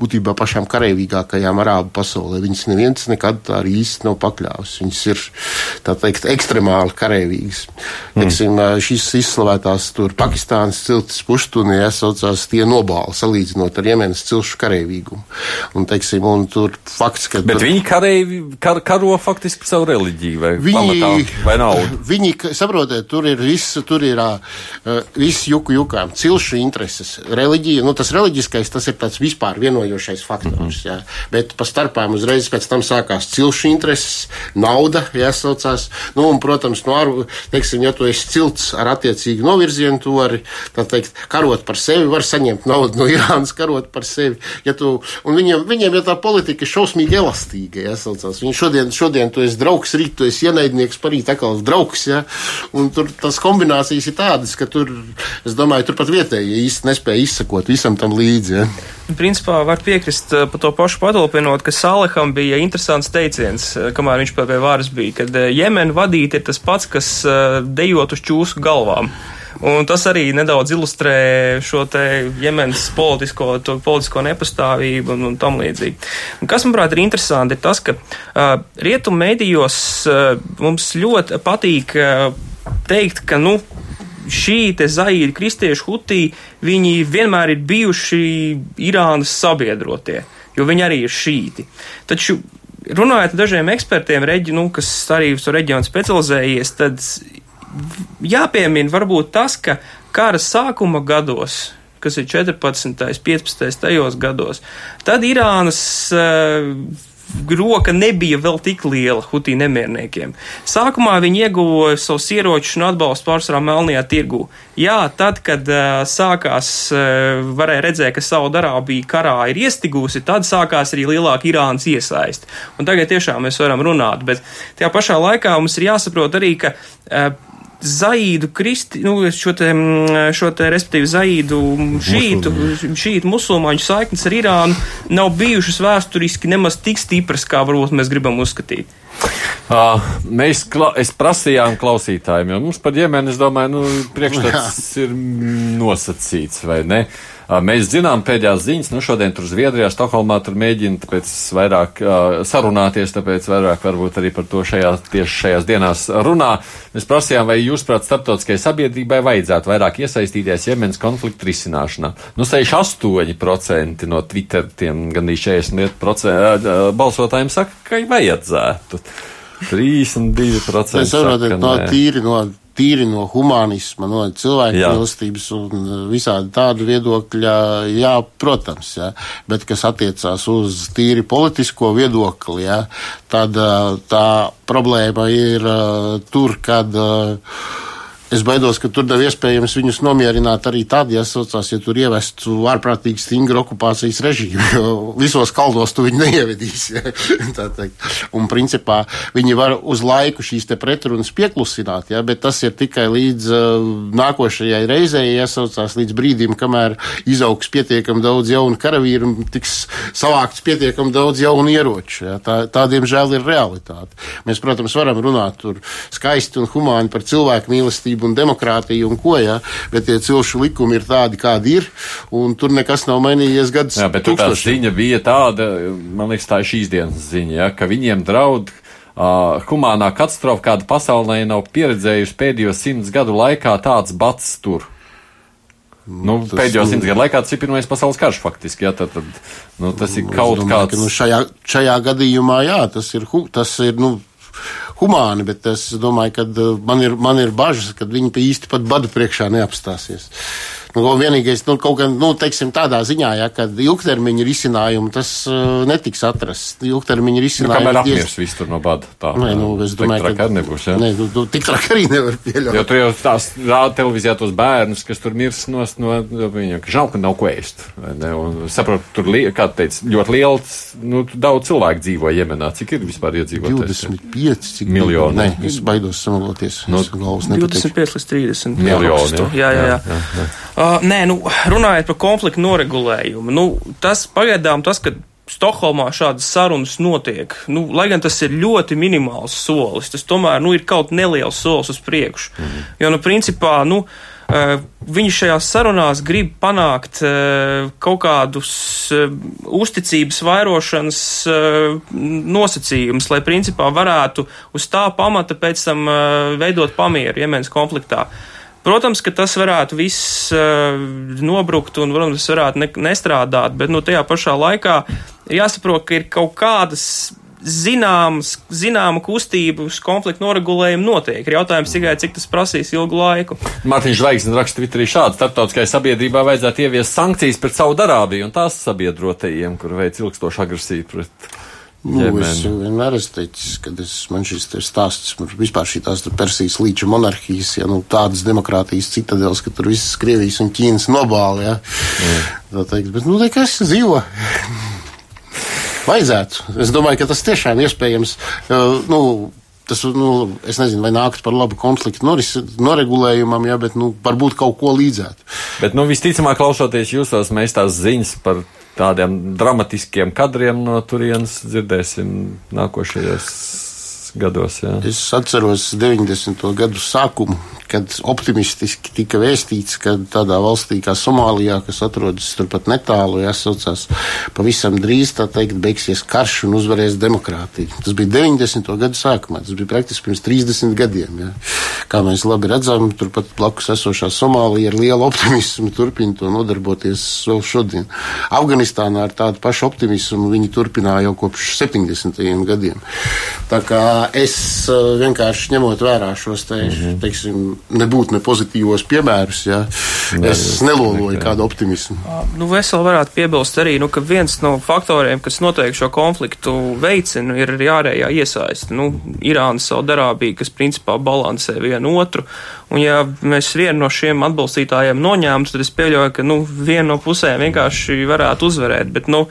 būtībā pašām karavīgākajām arābu pasaulē. Viņas neviens nekad tā arī īsti nav pakļāvis. Viņas ir, tā teikt, ekstremāli karavīgas. Mm. Teiksim, šīs izslavētās tur Pakistānas ciltis puštuni jāsaucās tie nobāli, salīdzinot ar Jemenas cilšu karavīgumu. Un, teiksim, un tur fakts, ka.
Bet tur... viņi kareivi, kar, karo faktiski savu reliģiju vai, viņi, pamatā, vai naudu?
Viņi, saprotiet, tur ir viss, tur ir uh, viss juku jukām, cilšu intereses, reliģija, nu tas reliģiskais, tas ir tāds vispār vienojošais faktors, mm -hmm. jā. Bet pa starpām uzreiz pēc tam sākās cilšu intereses, nauda, jāsaucās, nu un, protams, no ar, teiksim, ja tu esi cilts ar attiecīgu novirzienu, tu vari, tā teikt, karot par sevi, var saņemt naudu no Irānas, karot par sevi, ja tu, un viņiem, viņiem ja tā politika ir šausmīgi elastīga, jāsaucās, viņi šodien, šodien tu esi draugs, rīt tu esi ienaidnieks, parīt atkal draugs. Ja? Un tur tas kombinācijas ir tādas, ka tur, es domāju, tur pat vietēji īsti nespēja izsekot visam tam līdzi. Ja?
Principā var piekrist eh, par to pašu padalpinot, ka Saleham bija interesants teiciens, eh, kamēr viņš pie varas bija, kad eh, Jemenu vadīt ir tas pats, kas dejot uz čūsku galvām. Un tas arī nedaudz ilustrē šo te Jemenas politisko, politisko nepastāvību un, un tam līdzīgi. Un kas, manuprāt, ir interesanti, ir tas, ka uh, rietumu medijos uh, mums ļoti patīk uh, teikt, ka, nu, šī zaīdi kristiešu hutī, viņi vienmēr ir bijuši Irānas sabiedrotie, jo viņi arī ir šīti. Taču runājot ar dažiem ekspertiem, reģi, nu, kas arī uz reģionu specializējies, tad jāpiemina varbūt tas, ka kara sākuma gados, kas ir 14. 15. tajos gados, tad Irānas uh, roka nebija vēl tik liela Hutī nemierniekiem. Sākumā viņi ieguva savus ieročus un atbalstu pārsvarā Melnajā tirgū. Jā, tad, kad uh, sākās, uh, varēja redzēt, ka Saudarābija karā ir iestigusi, tad sākās arī lielāka Irānas iesaist. Un tagad tiešām mēs varam runāt, bet tajā pašā laikā mums ir jāsaprot arī, ka uh, Zaīdu kristi, nu, šo te, mm, šo te respektīvi Zaīdu šītu, šītu musulmaņu saiknes ar Irānu nav bijušas vēsturiski nemaz tik stipras, kā varbūt mēs gribam uzskatīt.
Uh, mēs kla es prasījām klausītājiem, jo mums par ģimeni, es domāju, nu, priekšstats ir nosacīts, vai ne? Uh, mēs zinām pēdējās ziņas, nu šodien tur Zviedrijā, Stokholmā tur mēģina tāpēc vairāk sarunāties, tāpēc vairāk varbūt arī par to šajā, tieši šajās dienās runā. Mēs prasījām, vai jūs, prāt, starptautiskajai sabiedrībai vajadzētu vairāk iesaistīties Jemenas konflikta risināšanā. Nu, 68% no Twitter tiem gandrīz 40% uh, balsotājiem saka, ka vajadzētu. 32%
Es saprotu,
saka,
no tīri no tīri no humanisma, no cilvēku mīlestības un uh, visādi tādu viedokļa, jā, protams, jā, bet kas attiecās uz tīri politisko viedokli, jā, tad uh, tā problēma ir uh, tur, kad uh, Es baidos, ka tur nav iespējams viņus nomierināt arī tad, ja saucās, ja tur ievestu ārprātīgi stingru okupācijas režīmu, jo visos kaldos tu viņu neievedīs. Ja? Un principā viņi var uz laiku šīs pretrunas pieklusināt, ja? bet tas ir tikai līdz uh, nākošajai reizei, ja saucās līdz brīdim, kamēr izaugs pietiekam daudz jaunu karavīru un tiks savākts pietiekam daudz jaunu ieroču. Ja? Tā, tā, diemžēl, ir realitāte. Mēs, protams, varam runāt tur skaisti un humāni par cilvēku mīlestību un demokrātiju un ko, ja? bet tie cilšu likumi ir tādi, kādi ir, un tur nekas nav mainījies gadus
Jā, bet tā ziņa bija tāda, man liekas, tā ir šīs dienas ziņa, ja, ka viņiem draud uh, humānā katastrofa, kāda pasaulē nav pieredzējusi pēdējo simts gadu laikā tāds bats tur. Nu,
tas,
pēdējo
nu-
simts gadu laikā tas ir pirmais pasaules karš faktiski. Ja, tad, tad, nu, tas ir kaut
Es domāju,
kāds.
ka, Nu, šajā, šajā gadījumā, jā, tas ir, tas ir nu, humāni, bet es domāju, ka uh, man ir, man ir bažas, ka viņi īsti pat badu priekšā neapstāsies. Nu, vienīgais, nu, kaut gan, nu, teiksim, tādā ziņā, ja, ka ilgtermiņa risinājumu tas uh, netiks atrasts. Ilgtermiņa
Nu,
risinājumu.
kamēr
diez-
apmirs viss tur no bada. Tā,
Nē, nu, es domāju,
ka tā nebūs. Ja?
Nē, nu, nu, tik traki arī nevar pieļaut.
Jo tur jau tās rāda televīzijā tos bērnus, kas tur mirs no, no viņiem, ka žēl, ka nav ko ēst. vai ne? Un saprotu, tur, li- kā teica, ļoti liels, nu, daudz cilvēku dzīvo Jemenā. Cik ir vispār iedzīvotājs?
25 cik
Miljoni.
Nē, es baidos samaloties. No, es galvas nepateikšu.
25 līdz 30.
Miljoni,
Jā, jā, jā. jā. jā, jā. Uh, nē, nu, runājot par konfliktu noregulējumu, nu, tas pagaidām tas, ka Stokholmā šādas sarunas notiek, nu, lai gan tas ir ļoti minimāls solis, tas tomēr nu, ir kaut neliels solis uz priekšu. Mm. Jo, nu, principā, nu, uh, viņi šajās sarunās grib panākt uh, kaut kādus uh, uzticības vairošanas nosacījumus, lai principā varētu uz tā pamata pēc tam veidot pamieru Jemenas konfliktā. Protams, ka tas varētu viss uh, nobrukt un, protams, varētu ne, nestrādāt, bet nu, tajā pašā laikā jāsaprot, ka ir kaut kādas zināmas, zināma kustība uz konfliktu noregulējumu notiek. Ir jautājums tikai, cik tas prasīs ilgu laiku.
Mārtiņš Zvaigznes raksta Twitterī šādi: starptautiskai sabiedrībai vajadzētu ieviest sankcijas pret Saudarābiju un tās sabiedrotajiem, kur veic ilgstošu agresiju pret.
Nu, es vienmēr esmu teicis, ka es, man šis stāsts par vispār šīs Persijas līča monarhijas, ja nu, tādas demokrātijas citadēls, ka tur visas Krievijas un Ķīnas nobāli. Ja. Tā teikt, bet, nu, nekas dzīvo. Vajadzētu. Es domāju, ka tas tiešām iespējams. Uh, nu, Tas, nu, es nezinu, vai nākt par labu konfliktu noris, noregulējumam, ja, bet nu, varbūt kaut ko līdzētu.
Bet, nu, visticamāk, klausoties jūsos, mēs tās ziņas par tādiem dramatiskiem kadriem no turienes dzirdēsim nākošajos gados. Jā.
Es atceros 90. gadu sākumu, kad optimistiski tika vēstīts, ka tādā valstī kā Somālijā, kas atrodas turpat netālu, jāsaucās pavisam drīz, tā teikt, beigsies karš un uzvarēs demokrātija. Tas bija 90. gadu sākumā, tas bija praktiski pirms 30 gadiem. Jā. Kā mēs labi redzam, turpat blakus esošā Somālija ar lielu optimismu turpina to nodarboties vēl šodien. Afganistānā ar tādu pašu optimismu viņi turpināja jau kopš 70. gadiem. Tā kā es uh, vienkārši ņemot vērā šos te, mm -hmm. teiksim, nebūtu ne pozitīvos piemērus, ja, es neloloju kādu optimismu.
Nu, veseli varētu piebilst arī, nu, ka viens no faktoriem, kas noteikti šo konfliktu veicina, ir arī ārējā iesaiste. Nu, Irāna, Saudarābija, kas principā balansē vienu otru. Un ja mēs vienu no šiem atbalstītājiem noņēmtu, tad es pieļauju, ka nu, viena no pusēm vienkārši varētu uzvarēt. Bet, nu,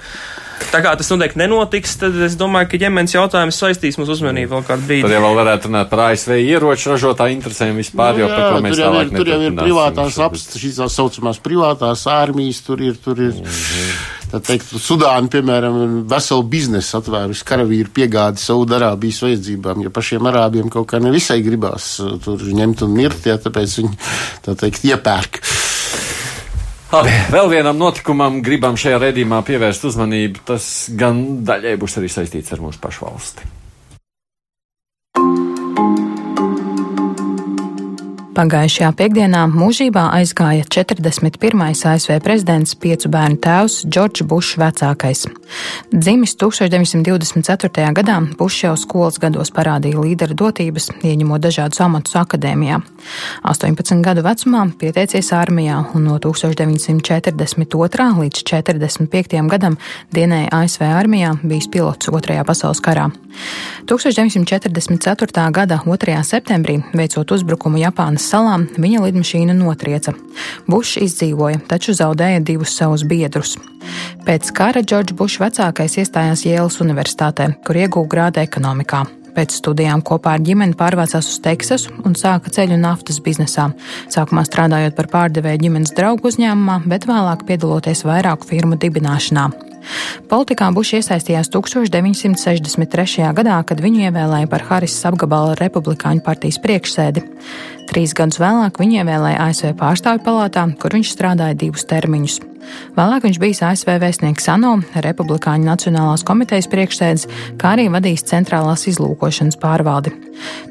Tā kā tas noteikti nenotiks, tad es domāju, ka ģimenes jautājums saistīs mūsu uzmanību vēl kādu brīdi.
Tad jau varētu runāt par ASV ieroču ražotāju interesēm vispār,
Nu,
jo par ko mēs tālāk
ir, tur jau ir privātās apstākļas, šīs tā saucamās privātās armijas, tur ir, tur ir. tā teikt, Sudāna, piemēram, veselu biznesu atvērusi karavīru piegādi Saudarābijas vajadzībām, jo pašiem arābiem kaut kā nevisai gribās uh, tur ņemt un mirt, ja tāpēc viņi, tā teikt, iepērk.
Labi, vēl vienam notikumam gribam šajā redzījumā pievērst uzmanību. Tas gan daļai būs arī saistīts ar mūsu pašu valsti.
Pagājušajā piekdienā mūžībā aizgāja 41. ASV prezidents, piecu bērnu tēvs Džordžs Bušs vecākais. Dzimis 1924. gadā, Bušs jau skolas gados parādīja līderu dotības, ieņemot dažādus amatus akadēmijā. 18 gadu vecumā pieteicies armijā un no 1942. līdz 45. gadam dienēja ASV armijā, bijis pilots Otrajā pasaules karā. 1944. gada 2. septembrī, veicot uzbrukumu Japānas salām, viņa lidmašīna notrieca. Bušs izdzīvoja, taču zaudēja divus savus biedrus. Pēc kara Džordžs Bušs vecākais iestājās Jēlas Universitātē, kur ieguva grādu ekonomikā. Pēc studijām kopā ar ģimeni pārvācās uz Teksasu un sāka ceļu naftas biznesā. Sākumā strādājot par pārdevēju ģimenes draugu uzņēmumā, bet vēlāk piedaloties vairāku firmu dibināšanā. Politikā Bušs iesaistījās 1963. gadā, kad viņu ievēlēja par Harisas apgabala republikāņu partijas priekšsēdi. Trīs gadus vēlāk viņu ievēlēja ASV pārstāvju palātā, kur viņš strādāja divus termiņus. Vēlāk viņš bijis ASV vēstnieks ANO, Republikāņu Nacionālās komitejas priekšsēdis, kā arī vadījis centrālās izlūkošanas pārvaldi.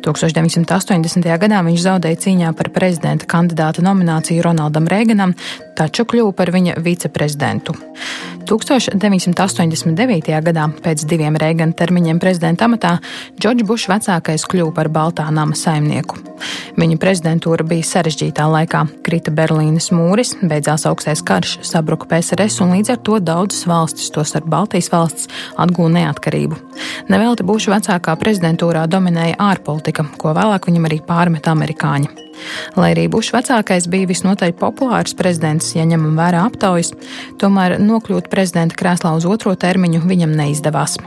1980. gadā viņš zaudēja cīņā par prezidenta kandidāta nomināciju Ronaldam Reiganam, taču kļuva par viņa viceprezidentu. 1989. gadā, pēc diviem Reigana termiņiem prezidenta amatā, Džordžs Bušs vecākais kļuva par Baltā nama saimnieku. Viņa prezidentūra bija sarežģītā laikā. Krita Berlīnes mūris, beidzās augstais karš, sabruka PSRS un līdz ar to daudzas valstis, tostarp Baltijas valsts, atgūna neatkarību. Nevelti Buša vecākā prezidentūrā dominēja ārpolitika, ko vēlāk viņam arī pārmet amerikāņi. Lai arī Bušs vecākais bija visnotaļ populārs prezidents, ja ņemam vērā aptaujas, tomēr nokļūt prezidenta krēslā uz otro termiņu viņam neizdevās.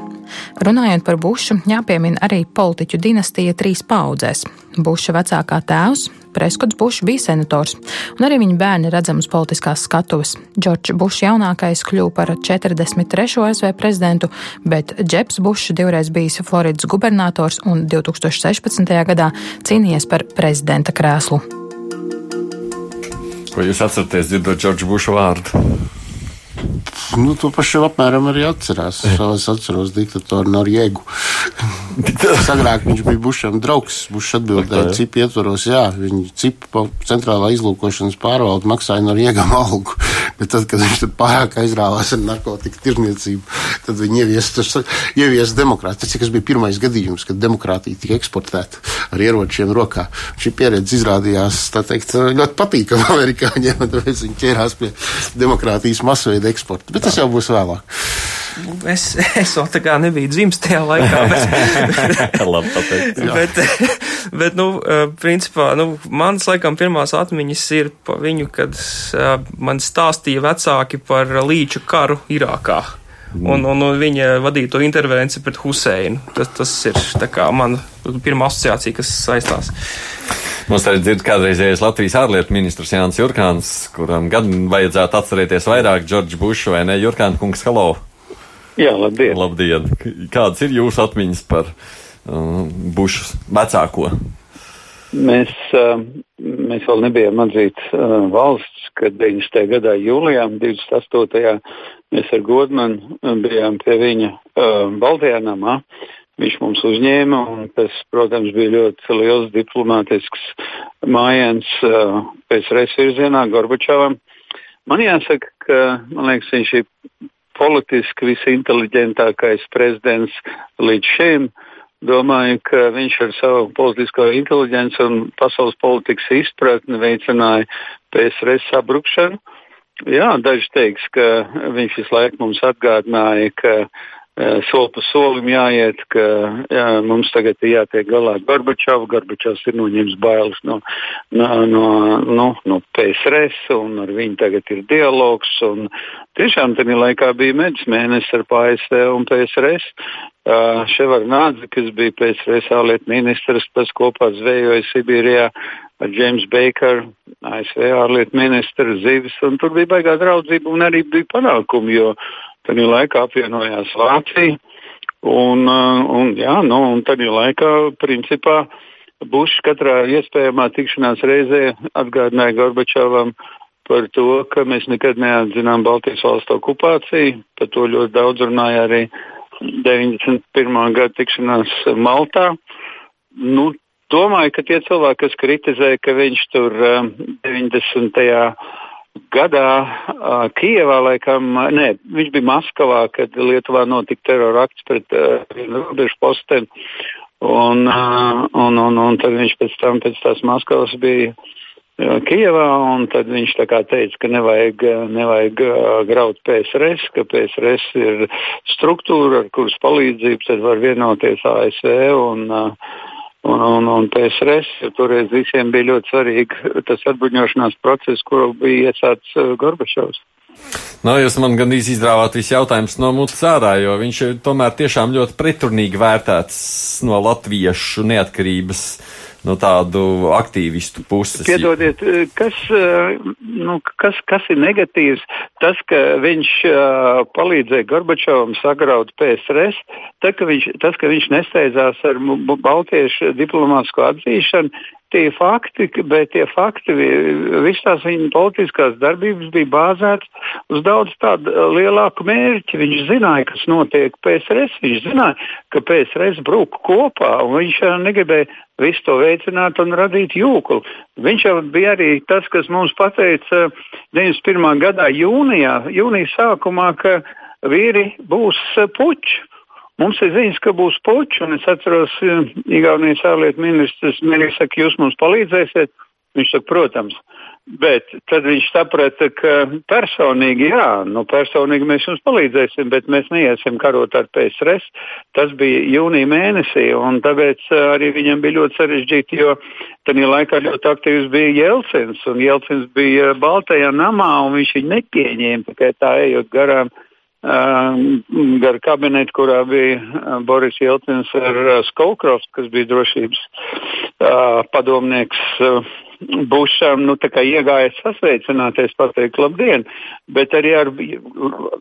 Runājot par Bušu, jāpiemina arī politiķu dinastija trīs paudzēs. Buša vecākā tēvs, Preskots Bušs bija senators, un arī viņa bērni redzams politiskās skatuves. Džordžs Bušs jaunākais kļuva par 43. ASV prezidentu, bet Džeps Bušs divreiz bijis Floridas gubernators un 2016. gadā cīnījies par prezidenta krēslu.
Ko jūs atceraties, dzirdot Džordžu Bušu vārdu?
Nu, to pašu apmēram arī atcerās. Es atceros diktatoru Norjēgu. Agrāk viņš bija Bušam draugs. Bušs atbildēja, cip ietvaros, jā, viņi cip centrālā izlūkošanas pārvalde maksāja Norjēgam algu. Bet tad, kad viņš tur pārāk aizrāvās ar narkotiku tirniecību, tad viņi ieviesa ievies demokrātiju. Tas bija pirmais gadījums, kad demokrātija tika eksportēta ar ieročiem rokā. Šī pieredze izrādījās teikt, ļoti patīkama amerikāņiem, un tāpēc viņi ķērās pie demokrātijas masveida eksporta. Bet tas jau būs vēlāk.
Es, es vēl tā kā nebiju dzimis tajā laikā. Bet,
Labi, pateikt.
bet, bet, nu, principā, nu, manas laikam pirmās atmiņas ir pa viņu, kad man stāstīja vecāki par līča karu Irākā. Un, un, un viņa vadīto intervenciju pret Huseinu. Tas, tas ir kā, mana pirmā asociācija, kas saistās.
Mums arī dzird kādreizējais Latvijas ārlietu ministrs Jānis Jurkāns, kuram gan vajadzētu atcerēties vairāk Džordžu Bušu vai ne? Jurkāna kungs, hello!
Jā, labdien!
Labdien! Kādas ir jūsu atmiņas par uh, Bušu vecāko?
Mēs, uh, mēs vēl nebijām atzīts uh, valsts, kad 90. gadā jūlijā, 28. mēs ar Godmanu bijām pie viņa uh, Baltijā namā. Viņš mums uzņēma, tas, protams, bija ļoti liels diplomātisks mājiens uh, PSRS virzienā Gorbačovam. Man jāsaka, ka, man liekas, viņš ir politiski visinteliģentākais prezidents līdz šim. Domāju, ka viņš ar savu politisko inteliģenci un pasaules politikas izpratni veicināja PSRS sabrukšanu. Jā, daži teiks, ka viņš visu laiku mums atgādināja, ka soli pa solim jāiet, ka jā, mums tagad ir jātiek galā ar Gorbačovu. Gorbačovs ir noņēmis bailes no, no, no, no, no PSRS, un ar viņu tagad ir dialogs. Tiešām tajā laikā bija medus mēnesis ar PSV un PSRS. Uh, Ševar Nādze, kas bija PSRS ārlietu ministrs, tas kopā zvejoja Sibīrijā ar James Baker, ASV ārlietu ministra Zivis, un tur bija baigā draudzība un arī bija panākumi, jo tajā laikā apvienojās Vācija. Un, un, jā, nu, un tajā laikā, principā, Bušs katrā iespējamā tikšanās reizē atgādināja Gorbačovam par to, ka mēs nekad neatzinām Baltijas valstu okupāciju. Par to ļoti daudz runāja arī 91. gada tikšanās Maltā. Nu, domāju, ka tie cilvēki, kas kritizē, ka viņš tur 90. Gadā uh, Kijevā, laikam, nē, viņš bija Maskavā, kad Lietuvā notika terora akts pret uh, robežu posteni. Un, uh, un, un, un tad viņš pēc tam, pēc tās Maskavas bija Kijevā, un tad viņš teica, ka nevajag, nevajag graut PSRS, ka PSRS ir struktūra, ar kuras palīdzību tad var vienoties ASV un, un, un, un PSRS. Toreiz visiem bija ļoti svarīgi tas atbruņošanās process, kuru bija iesācis Gorbačovs.
Nu, jūs man gandrīz izrāvāt visu jautājumus no mutes ārā, jo viņš ir tomēr tiešām ļoti pretrunīgi vērtēts no latviešu neatkarības no tādu aktīvistu puses.
Piedodiet, kas, nu, kas, kas ir negatīvs? Tas, ka viņš uh, palīdzēja Gorbačovam sagraut PSRS, tā, ka viņš, tas, ka viņš nesteidzās ar Baltiešu diplomātsko atzīšanu, tie fakti, bet tie fakti, visas tās viņa politiskās darbības bija bāzētas uz daudz tādu uh, lielāku mērķi. Viņš zināja, kas notiek PSRS, viņš zināja, ka PSRS brūk kopā, un viņš negribēja visu to veicināt un radīt jūklu. Viņš jau bija arī tas, kas mums pateica 91. Uh, gadā jūnijā, jūnija sākumā, ka vīri būs puķi. Mums ir ziņas, ka būs puķi, un es atceros, eh, Igaunijas ārlietu ministrs Mērķis saka, jūs mums palīdzēsiet. Viņš saka, protams. Bet tad viņš saprata, ka personīgi, jā, nu personīgi mēs jums palīdzēsim, bet mēs neiesim karot ar PSRS. Tas bija jūnija mēnesī, un tāpēc eh, arī viņam bija ļoti sarežģīti, jo tajā laikā ļoti aktīvs bija Jelcins, un Jelcins bija Baltajā namā, un viņš viņu nepieņēma tikai tā ejot garām gar kabinetu, kurā bija Boris Jelcins ar Skolkrofs, kas bija drošības padomnieks. Bušam, nu, iegājis sasveicināties, pateikt labdien, bet arī ar,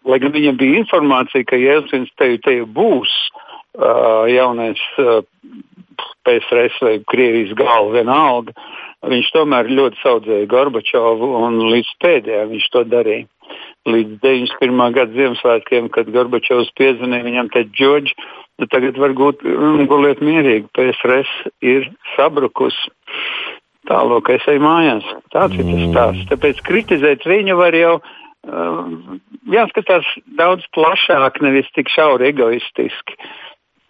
lai gan viņam bija informācija, ka Jelcins te, te būs uh, jaunais uh, PSRS vai Krievijas galva vienalga, viņš tomēr ļoti saudzēja Gorbačovu un līdz pēdējā viņš to darīja līdz 91. gada Ziemassvētkiem, kad Gorbačovs piezvanīja viņam, teica, Džordž, tu tagad var gūt, mm, guliet mierīgi, PSRS ir sabrukusi. Tālāk es eju mājās. Tāds mm. ir tas stāsts. Tāpēc kritizēt viņu var jau uh, jāskatās daudz plašāk, nevis tik šauri egoistiski.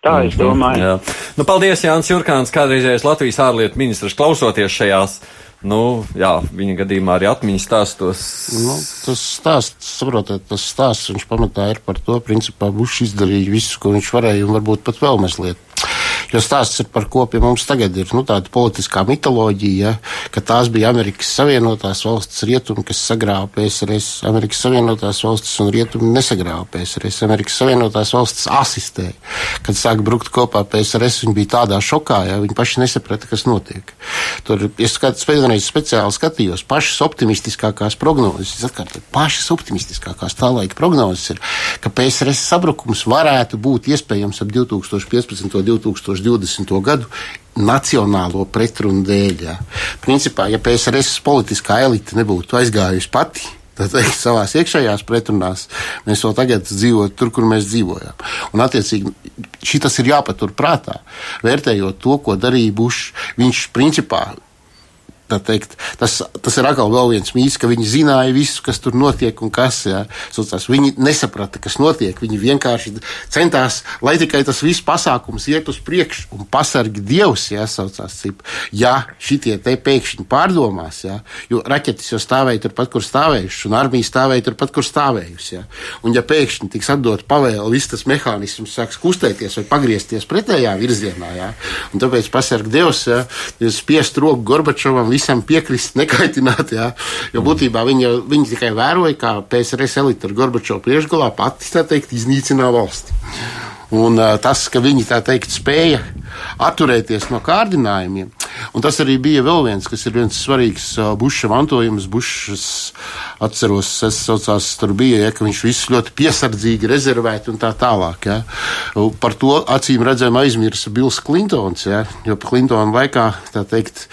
Tā es mhm. domāju. Jā.
Nu, paldies, Jānis Jurkāns, kādreizējais Latvijas ārlietu ministrs, klausoties šajās Nu, jā, viņa gadījumā arī atmiņas stāstos.
Nu, tas stāsts, saprotiet, tas stāsts viņš pamatā ir par to, principā, Bušs izdarīja visu, ko viņš varēja, un varbūt pat vēl mazliet. Jo stāsts ir par ko pie mums tagad ir nu, tāda politiskā mitoloģija, ja, ka tās bija Amerikas Savienotās valstis rietumi, kas sagrāva PSRS. Amerikas Savienotās valstis un rietumi nesagrāva PSRS. Amerikas Savienotās valstis asistēja. Kad sāka brukt kopā PSRS, viņi bija tādā šokā, ja viņi paši nesaprata, kas notiek. Tur es pēdējais speciāli skatījos pašas optimistiskākās prognozes. Es atkārtoju, pašas optimistiskākās tā laika prognozes ir, ka PSRS sabrukums varētu būt iespējams ap 2015. un 2020. 2020. gadu nacionālo pretrunu dēļ. Ja. Principā, ja PSRS politiskā elite nebūtu aizgājusi pati, teikt, savā iekšējās pretrunās mēs vēl tagad dzīvojam tur, kur mēs dzīvojam. Un, attiecīgi, šis ir jāpatur prātā, vērtējot to, ko darīja Bušs. Viņš principā teikt, tas, tas ir atkal viens mīts, ka viņi zināja visu, kas tur notiek un kas. Jā, Socās. viņi nesaprata, kas notiek. Viņi vienkārši centās, lai tikai tas viss pasākums iet uz priekšu un pasargi Dievs. Jā, saucās, cip. ja šitie te pēkšņi pārdomās, jā, jo raķetes jau stāvēja turpat, kur stāvējušas, un armija stāvēja turpat, kur stāvējusi. Jā. Un ja pēkšņi tiks atdot pavēle, viss tas mehānisms sāks kustēties vai pagriezties pretējā virzienā, jā, un tāpēc pasargi Dievs, jā, spiest roku Gorbačovam visam piekrist, nekaitināt. Jā. Jo būtībā viņi, viņi tikai vēroja, kā PSRS elite ar Gorbačovu priekšgalā pati teikt, iznīcināja valsti. Un uh, tas, ka viņi tā teikt spēja atturēties no kārdinājumiem, Un tas arī bija vēl viens, kas ir viens svarīgs Buša mantojums. Bušs, atceros, es saucās, tur bija, ja, ka viņš visu ļoti piesardzīgi rezervēti un tā tālāk. Ja. Par to acīm redzam aizmirsa Bills Klintons, ja, jo Klintona laikā, tā teikt,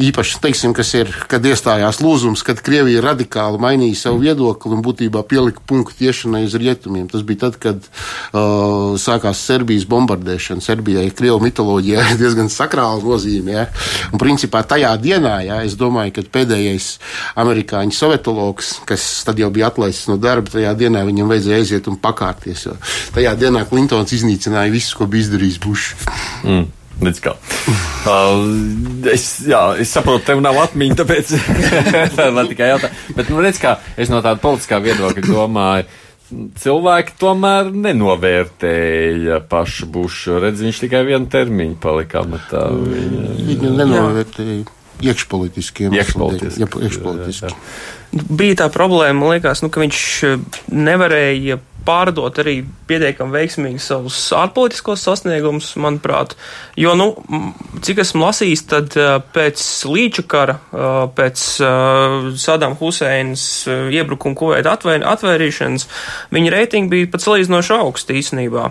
īpaši, teiksim, kas ir, kad iestājās lūzums, kad Krievija radikāli mainīja savu viedokli un būtībā pielika punktu iešanai uz rietumiem. Tas bija tad, kad uh, sākās Serbijas bombardēšana. Serbijai Krievu mitoloģijā ir diezgan sakrāla nozīme. Ja? Un principā tajā dienā, ja, es domāju, ka pēdējais amerikāņu sovietologs, kas tad jau bija atlaists no darba, tajā dienā viņam vajadzēja aiziet un pakārties. Tajā dienā Klintons iznīcināja visu, ko bija izdarījis Bušs.
Mm. Līdz kā. Uh, es, jā, es saprotu, tev nav atmiņa, tāpēc tā ir tikai jautājums. Bet, nu, redz, kā es no tāda politiskā viedokļa domāju. Cilvēki tomēr nenovērtēja pašu bušu. Redz, viņš tikai vienu termiņu palika amatā.
Viņa, Viņu nenovērtēja iekšpolitiskiem
iekšpolitiski.
iekšpolitiski.
Bija tā problēma, man liekas, nu, ka viņš nevarēja pārdot arī pietiekami veiksmīgi savus ārpolitiskos sasniegumus, manuprāt. Jo, nu, cik esmu lasījis, tad pēc Līča kara, pēc Sadām Huseinas iebrukuma kuveita atvērīšanas, viņa reitingi bija pat salīdzinoši augsti īstenībā.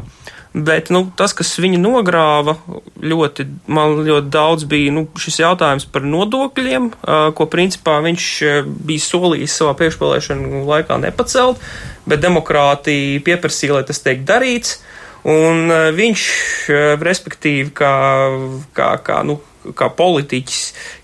Bet nu, tas, kas viņu nogrāva, ļoti, man ļoti daudz bija nu, šis jautājums par nodokļiem, ko principā viņš bija solījis savā priekšpēlēšanu laikā nepacelt, bet demokrātija pieprasīja, lai tas tiek darīts. Un viņš, respektīvi, kā, kā, kā nu, kā politiķis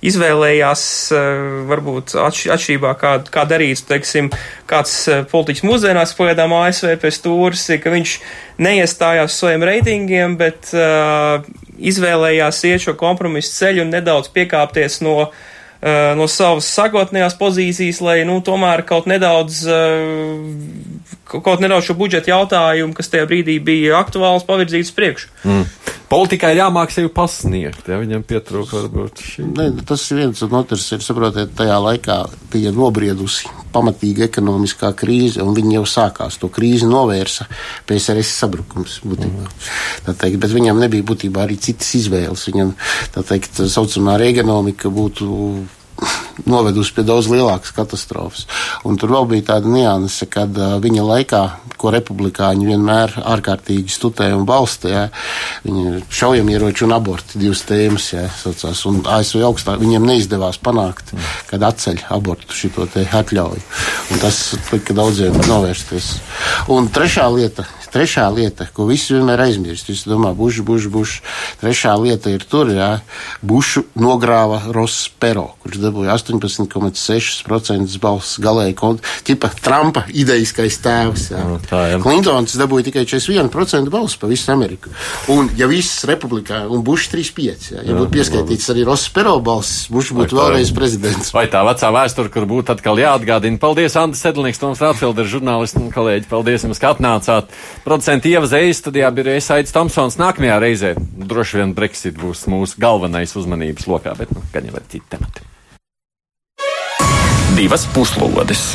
izvēlējās, eh, varbūt atšķirībā, kā, kā darīts, teiksim, kāds eh, politiķis mūsdienās pagaidām ASV pēc tūras, ka viņš neiestājās saviem reitingiem, bet uh, izvēlējās iet šo kompromisu ceļu un nedaudz piekāpties no uh, no savas sagotnējās pozīcijas, lai, nu, tomēr kaut nedaudz, kaut nedaudz šo budžeta jautājumu, kas tajā brīdī bija aktuāls, pavirzīts priekšu. Mm.
Politikai jāmāk sevi pasniegt, ja viņam pietrūka varbūt šī.
Ne, tas ir viens un otrs, ir, saprotiet, tajā laikā bija nobriedusi pamatīga ekonomiskā krīze, un viņi jau sākās to krīzi novērsa PSRS sabrukums, būtībā. Mm. Teikt, bet viņam nebija būtībā arī citas izvēles. Viņam, tā teikt, saucamā regenomika būtu novedusi pie daudz lielākas katastrofas. Un tur vēl bija tāda nianse, kad viņa laikā, ko republikāņi vienmēr ārkārtīgi studēja un balstīja, viņa šaujamieroči un aborti divas tēmas, jā, saucās, un ASV augstāk viņiem neizdevās panākt, kad atceļ abortu šito te atļauju. Un tas lika daudziem novērsties. Un trešā lieta, Trešā lieta, ko visi vienmēr aizmirst, es domāju, bušu, bušu, bušu. Trešā lieta ir tur, jā, bušu nogrāva Ross Pero, kurš dabūja 18,6% balss galēji, tipa Trumpa idejiskais tēvs. Jā. No, tā, jā. Klintons dabūja tikai 41% balss pa visu Ameriku. Un, ja viss republikā, un Bušs 3,5, jā, ja jā, būtu pieskaitīts arī Ross Pero balss, Bušs būtu vēlreiz prezidents.
Vai tā vecā vēsture, kur būtu atkal jāatgādina? Paldies, Andris Sedlnieks, Toms Rātfelder, žurnālisti un kolēģi, paldies jums, ka atnācāt. Producenti Ieva Zējas studijā bija Aits Tomsons. Nākamajā reizē droši vien Brexit būs mūsu galvenais uzmanības lokā, bet nu, gan jau ir citi temati.
Divas puslodes!